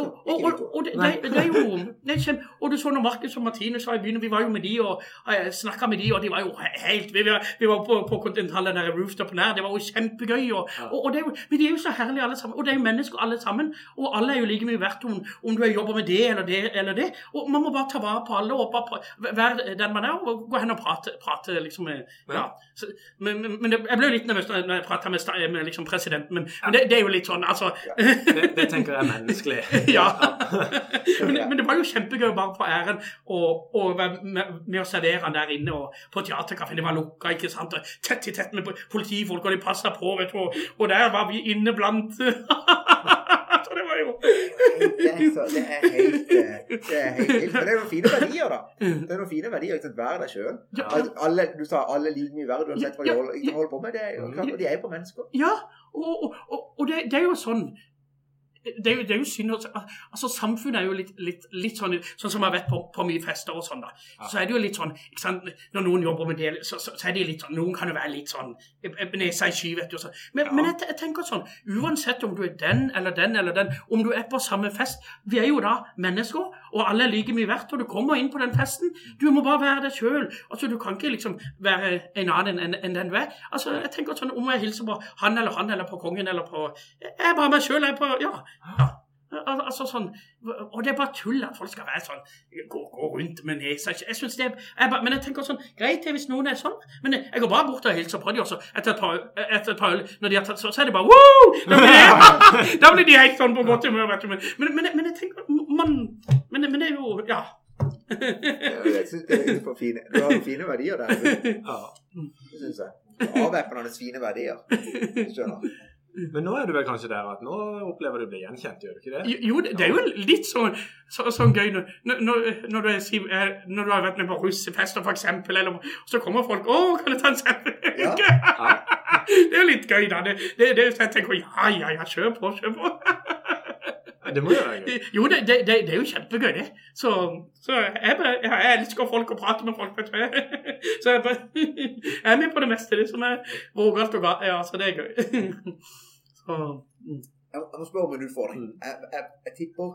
Og, og, og, det, det, det er jo det er kjempe, Og du så når Markus og Martinus var i byen, vi var jo med de og uh, snakka med de, og de var jo helt Vi var, vi var på, på kontinentalen der rooftopen her, det var jo kjempegøy. Og, og, og det er jo, men de er jo så herlige alle sammen. Og det er jo mennesker alle sammen. Og alle er jo like mye verdt om, om du jobber med det eller det eller det. Og man må bare ta vare på alle og bare være den man er, og gå hen og prate, prate liksom med Ja. Så, men, men, men jeg ble jo litt nervøs når jeg- prata med, med liksom presidenten, men, men det, det er jo litt sånn, altså Det, det tenker jeg er menneskelig. (laughs) ja. (laughs) men, men det var jo kjempegøy bare på æren å være med, med å servere han der inne og på teaterkafeen. Det var lukka, ikke sant. Og tett i tett med politifolk, og de passa på, vet du. Og, og der var vi inne blant (laughs) Så det var jo Det er, så, det er helt eh, Det er helt vilt. Men det er noen fine verdier, da. Det er noen fine verdier. Ikke sant? Vær deg sjøl. Ja. Du sa alle liker mye verdt uansett hva de holder, holder på med. Det og de er jo på mennesker. Ja, og, og, og, det, det er jo sånn det er, jo, det er jo synd altså Samfunnet er jo litt, litt, litt sånn Sånn som jeg har vært på, på mye fester og sånn, da. Så er det jo litt sånn ikke sant? Når noen jobber med det, så, så, er de litt sånn Noen kan jo være litt sånn nesa i sky, vet du. sånn. Men, men jeg, jeg tenker sånn Uansett om du er den eller den eller den, om du er på samme fest Vi er jo da mennesker, og alle er like mye verdt, og du kommer inn på den festen. Du må bare være deg sjøl. Altså, du kan ikke liksom være en annen enn en den du er. Altså, jeg tenker sånn Om jeg hilser på han eller han eller på kongen eller på Jeg er bare meg sjøl. Ja. ja. Al altså sånn Og det er bare tull at folk skal være sånn Gå, gå rundt med nesa Jeg synes det er jeg bare, Men jeg tenker sånn Greit det hvis noen er sånn, men jeg går bare bort og hilser på dem, Også. etter et par, øl Når de har tatt så, så er det bare Woo! Da blir (laughs) de, helt sånn på godt humør. Men, men, men jeg tenker man, men, men det er jo Ja. Jeg synes det er for fine. Du har fine verdier der. Ja. Det syns jeg. Avvæpnende fine verdier. Skjønner. Men nå er du vel kanskje der at nå opplever du å bli gjenkjent, gjør du ikke det? Jo, det det er jo litt sånn, så, sånn gøy når, når, når, du, eh, når du har vært med på russefester, eksempel, eller så kommer folk 'Å, kan du ta en selfie?' Ja. Ja. (laughs) Det er jo litt gøy, da. Det, det, det, så jeg tenker ja, ja, ja, kjør på, kjør på. (laughs) Det må (laughs) jo være gøy. Jo, det, det, det, er jo kjempegøy, det. Så, så jeg, bare- jeg, elsker folk og prate med folk, vet du. (laughs) Så jeg, bare, (laughs) jeg er med på det meste, det som er vågalt og galt. Ja, så det er gøy. Så, mm. Jeg må- jeg må spørre om en utfordring. Mm. Jeg, jeg, jeg tipper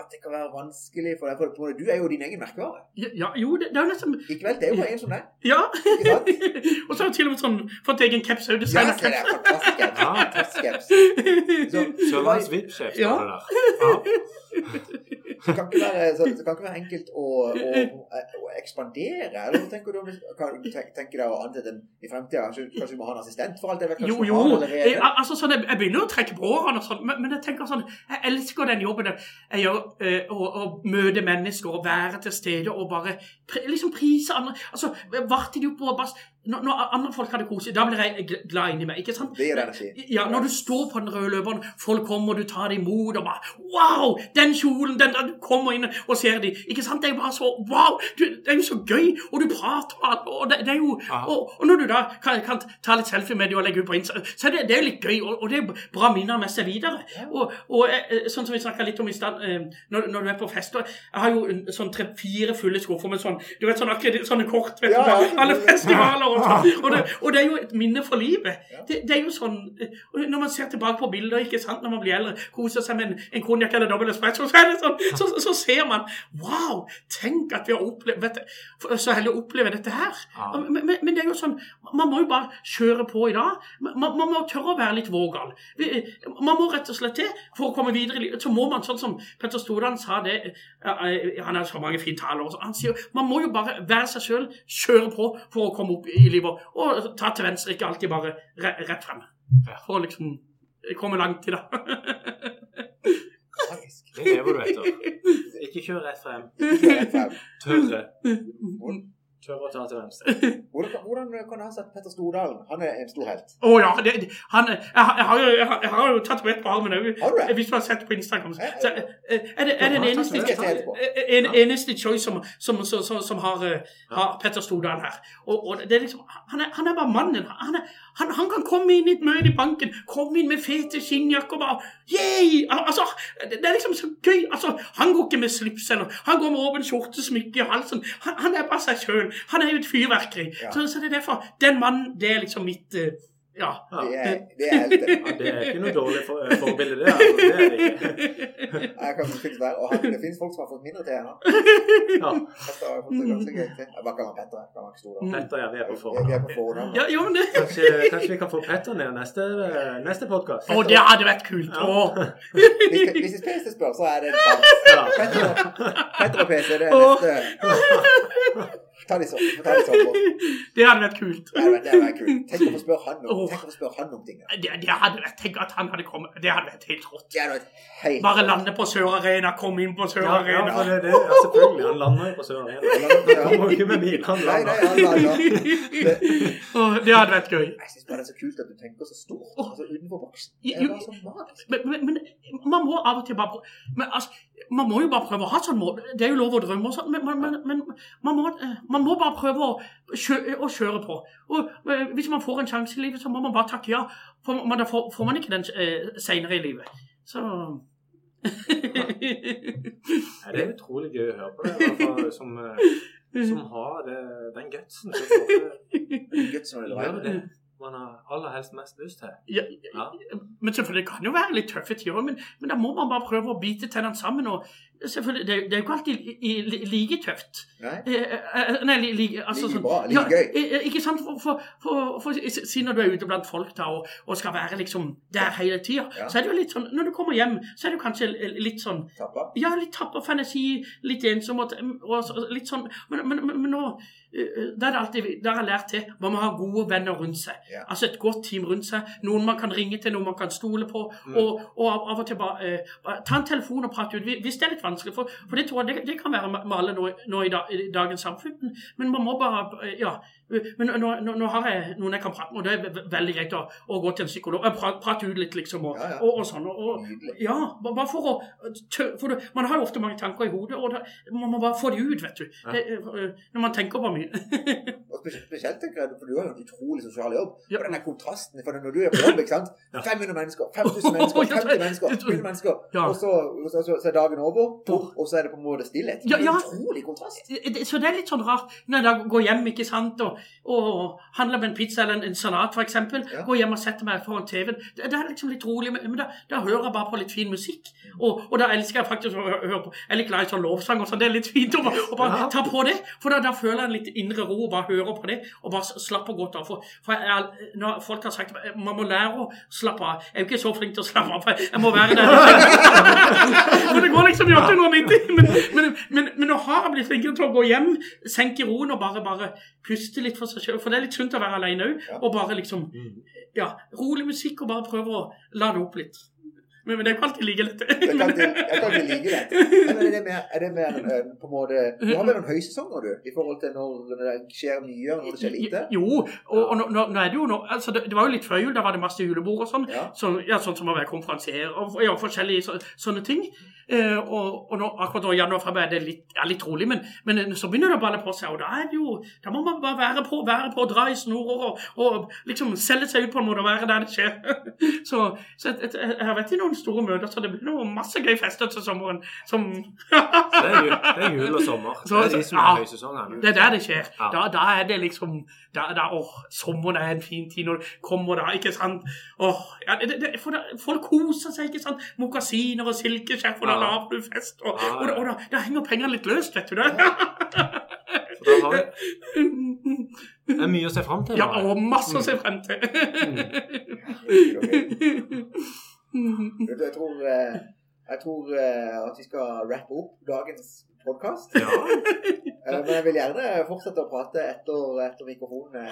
at det kan være vanskelig for deg. For du er jo din egen merkevare. ja, ja, jo, det, det er jo nesten vel, det er jo bare en som deg. Ja. Ikke sant? (laughs) og så har jeg til og med sånn fått egen caps. Ja, Designer se det er fantastisk. caps. Ja. Fantastisk caps. Så, Sørlands VIP-sjef Ja. det der. Ja. Så kan ikke være, så, det kan ikke være enkelt å, å, å ekspandere. Eller tenker du kan du tenke, tenke deg å ansette i fremtida? Kanskje, kanskje du må ha en assistent for alt det? Jo, jo. Jeg, altså, sånn, jeg, jeg begynner å trekke på årene, og sånn, men, men jeg tenker sånn Jeg elsker den jobben jeg gjør. eh, Å å møte mennesker og være til stede og bare liksom prise andre Altså, opp og bare når, når andre folk har det koselig, da blir jeg gl- glad inni meg. ikke sant? Det gir energi. Ja, når du står på den røde løperen, folk kommer, og du tar dem imot, og bare Wow! Den kjolen, den der du kommer inn og ser dem. Ikke sant? Det er jo bare så Wow! Du, det er jo så gøy! Og du prater med alle, og det, det er jo og, og når du da kan, kan ta litt selfie med dem og legge ut på Insta, så er det, det er litt gøy, og, og det er bra minner med seg videre. Og, og eh, sånn som vi snakka litt om i stad, eh, når, når du er på fester Jeg har jo sånn tre-fire fulle skuffer med sånn Du vet sånn akkurat sånne kort, vet du. ja. Alle festivaler (laughs) og det, og det er jo et minne for livet. Det, det er jo sånn eh, Når man ser tilbake på bilder ikke sant, når man blir eldre, koser seg med en, en konjakk eller dobbel espresso, så, sånn, så, så ser man Wow! Tenk at vi har opplevd så heldig å oppleve dette her. Men, men, men det er jo sånn Man må jo bare kjøre på i dag. Man, man må tørre å være litt vågal. Man må rett og slett det for å komme videre i livet. Så må man, sånn som Petter Stordalen sa det eh, eh, Han har så mange fine taler. Han sier man må jo bare være seg sjøl, kjøre på for å komme opp i livet. Og ta til venstre, ikke alltid bare re rett frem. For å liksom komme langt i det. Det lever du etter. (laughs) Ikke kjør rett frem. Ikke rett frem. Tørre. (laughs) Tørre å ta til venstre. (laughs) Hvordan, hvordan kan ha sett Petter Stordalen? Han er en stor helt. Å ja, det, det- han, jeg, har- jeg, har jo, jeg, har, jeg har jo tatovert på armen òg. Hvis du har sett på Instagram. Så, Ja, så, eh, er, det, er det en eneste en, eneste choice som, som, som, som, som har, eh, har Petter Stordalen her. Og, og det er liksom, han, er, han er bare mannen. Han, er, han, han kan komme inn i et møte i banken, komme inn med fete skinnjakker og bare Yay! Altså, det, det er liksom så gøy. Altså, han går ikke med slips eller Han går med åpen skjorte, smykke i halsen. Han, han er bare seg sjøl. Han er jo et fyrverkeri. Ja. Så, så det er derfor Den mannen, det er liksom mitt eh, Ja. Ja. Det er, det er helter. Ja, det er ikke noe dårlig for, forbilde, det. Altså. Det er det ikke. (laughs) Jeg kan faktisk være, og Det finnes folk som har fått mindre til ennå. (laughs) Ja. Petter har fått det ganske gøy til. Jeg bare kaller han Petter. Jeg kan ikke Stordalen. Petter, ja, vi er på Vi forhånd. er på ja, jo, men det Kanskje, kanskje vi kan få Petter ned neste, neste podkast? Å, det hadde vært kult. Ja. Å. Hvis, hvis PC spør, så er det en sjanse. Ja. Petter, Petter og PC, det er neste (laughs) Ta de sånn. Ta de sånn. (laughs) Det hadde vært kult. Det hadde vært- det hadde vært kult. Tenk å få spørre han om, få spørre han om ting. Det, det hadde vært, Tenk at han hadde kommet. Det hadde vært helt rått. Det hadde vært helt Bare lande på Sør Arena, komme inn på Sør Ja, Arena. det, det, ja, selvfølgelig. Han lander jo på Sør Arena. Han kommer jo ikke med bil, han Nei, nei, han lander. Det- (laughs) det hadde vært gøy. Jeg syns bare det er så kult at du tenker så stort. Altså utenfor boksen. Det er bare så magisk. Men, men, men man må av og til bare prøve men, altså, Man må jo bare prøve å ha sånn mål. Det er jo lov å drømme og sånn, men, men, men, men man, må, eh, man må bare prøve å, kjø, å kjøre på. Og eh, Hvis man får en sjanse i livet, så må man bare takke ja. For man, da får, får man ikke den eh, seinere i livet. Så (laughs) Ja, det er utrolig gøy å høre på det. fall, (laughs) Som, eh, som har det, den gutsen som (laughs) nåde, det det man har aller helst mest lyst til. ja, Ja. Men selvfølgelig det kan jo være litt tøffe tider, men, men da må man bare prøve å bite tennene sammen. og selvfølgelig, Det, det er jo ikke alltid like tøft. Nei? Eh, eh, nei, li, li, altså, Like sånn- bra, like gøy. eh, eh, ikke sant? For, for, for, for Si når du er ute blant folk da, og, og skal være liksom der hele tida, Ja. så er det jo litt sånn Når du kommer hjem, så er jo kanskje litt sånn Tappa? ja, litt tapper fantasi, litt ensom og, og litt sånn Men, men, men, men nå Da har jeg lært til. Man må ha gode venner rundt seg. Ja. Altså et godt team rundt seg. Noen man kan ringe til, noen man kan stole på. Mm. Og, og av, og til bare, eh, ta en telefon og prate ut. Hvis det er litt vanskelig, for, for det tror jeg det, det kan være alle nå, nå i, dag, i dagens samfunn. Men man må bare eh, Ja. Men nå, nå, nå har jeg noen jeg kan prate med, og det er veldig greit å, å gå til en psykolog. og Prate, prate ut litt, liksom. Og, Ja, ja. og, og sånn. Og, ja, bare for å tø for det, Man har jo ofte mange tanker i hodet, og da, man må bare få de ut, vet du. Ja. Det, eh, når man tenker på mye. (laughs) Og spesielt, tenker jeg, for du har jo en utrolig sosial jobb. Ja. Og den kontrasten, for når du er på jobb, ikke sant? 500 mennesker, 5000 mennesker, (laughs) 50 mennesker, 100 mennesker, Ja. og så, og så, så, så er dagen over, og så er det på en måte stillhet. Ja, ja. utrolig kontrast. Så det er litt sånn rart når jeg da går hjem ikke sant, og, og handler med en pizza eller en, en salat f.eks. Ja. Går hjem og setter meg foran TV-en. Det, det er liksom litt rolig, men, men da, da hører jeg bare på litt fin musikk. Og, og da elsker jeg faktisk å høre på Jeg er litt glad i sånn lovsang og sånn. Det er litt fint å bare, å bare Ja. ta på det. For da, da føler jeg en litt indre ro og bare hører på det. Og bare slapper godt av. For, for jeg, når folk har sagt man må lære å slappe av Jeg er jo ikke så flink til å slappe av, for jeg må være der. (laughs) (laughs) For det går liksom i 890. Men, men, men, men nå har jeg blitt flinkere til å gå hjem, senke roen og bare, bare puste litt for seg sjøl. For det er litt sunt å være alene òg. Og bare liksom Mm. Ja, rolig musikk og bare prøve å lade opp litt. Men, men det er ikke alltid like lett. det kan ikke, jeg kan like det. (laughs) Men er det mer, er det mer en, på en måte Du har vel noen høysesonger, du? I forhold til når det skjer mye, og når det skjer lite? Jo, og, og nå, nå er det jo nå altså det, det var jo litt før jul, da var det masse julebord og sånn. Ja. Sånn, ja, sånn som å være konferansier og ja, forskjellige så, sånne ting. Eh, og, og nå, akkurat nå i januar er det litt, ja, litt rolig, men, men så begynner det å balle på seg. Og da er det jo Da må man bare være på, være på, dra i snorer og, og liksom selge seg ut på en måte og være der det skjer. (laughs) så så jeg, jeg, jeg vet ikke noen store møter, så det blir noe masse gøy fester til sommeren. Som Det er, jul, det er jul og sommer. (laughs) Det er de som er Ja. høysesongen. Det er der det skjer. Ja. Da, da er det liksom da, da, åh, Sommeren er en fin tid når det kommer, da. ikke sant? Åh, ja, det, det, for da, Folk koser seg, ikke sant? Mokasiner og silkeskjerf, og da Ja. lager du fest. Og, Ja, ja. og, da, og da, da henger pengene litt løst, vet du det. Så da har (laughs) det er mye å se fram til. Ja, bare. og masse å se frem til. (laughs) Du, Jeg tror, eh, jeg tror eh, at vi skal rappe opp dagens podkast. Ja. (laughs) Men jeg vil gjerne fortsette å prate etter, etter mikrofonen. av.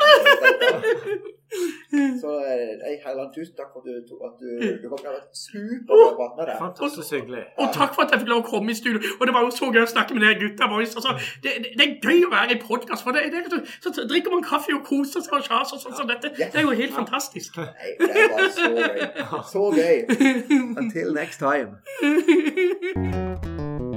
Så jeg, hey, Herland, tusen takk for at du, at du, du kom. Det har vært superbra å prate med deg. Fantastisk hyggelig. Og takk for at jeg fikk lov å komme i studio. Og det var jo så gøy å snakke med dere gutta boys. Altså, det, det, det er gøy å være i podkast, for det, det, så, så drikker man kaffe og koser seg og kjaser og sånn som dette. Det er jo helt fantastisk. Nei, det var så gøy. Så gøy. Until next time. (laughs)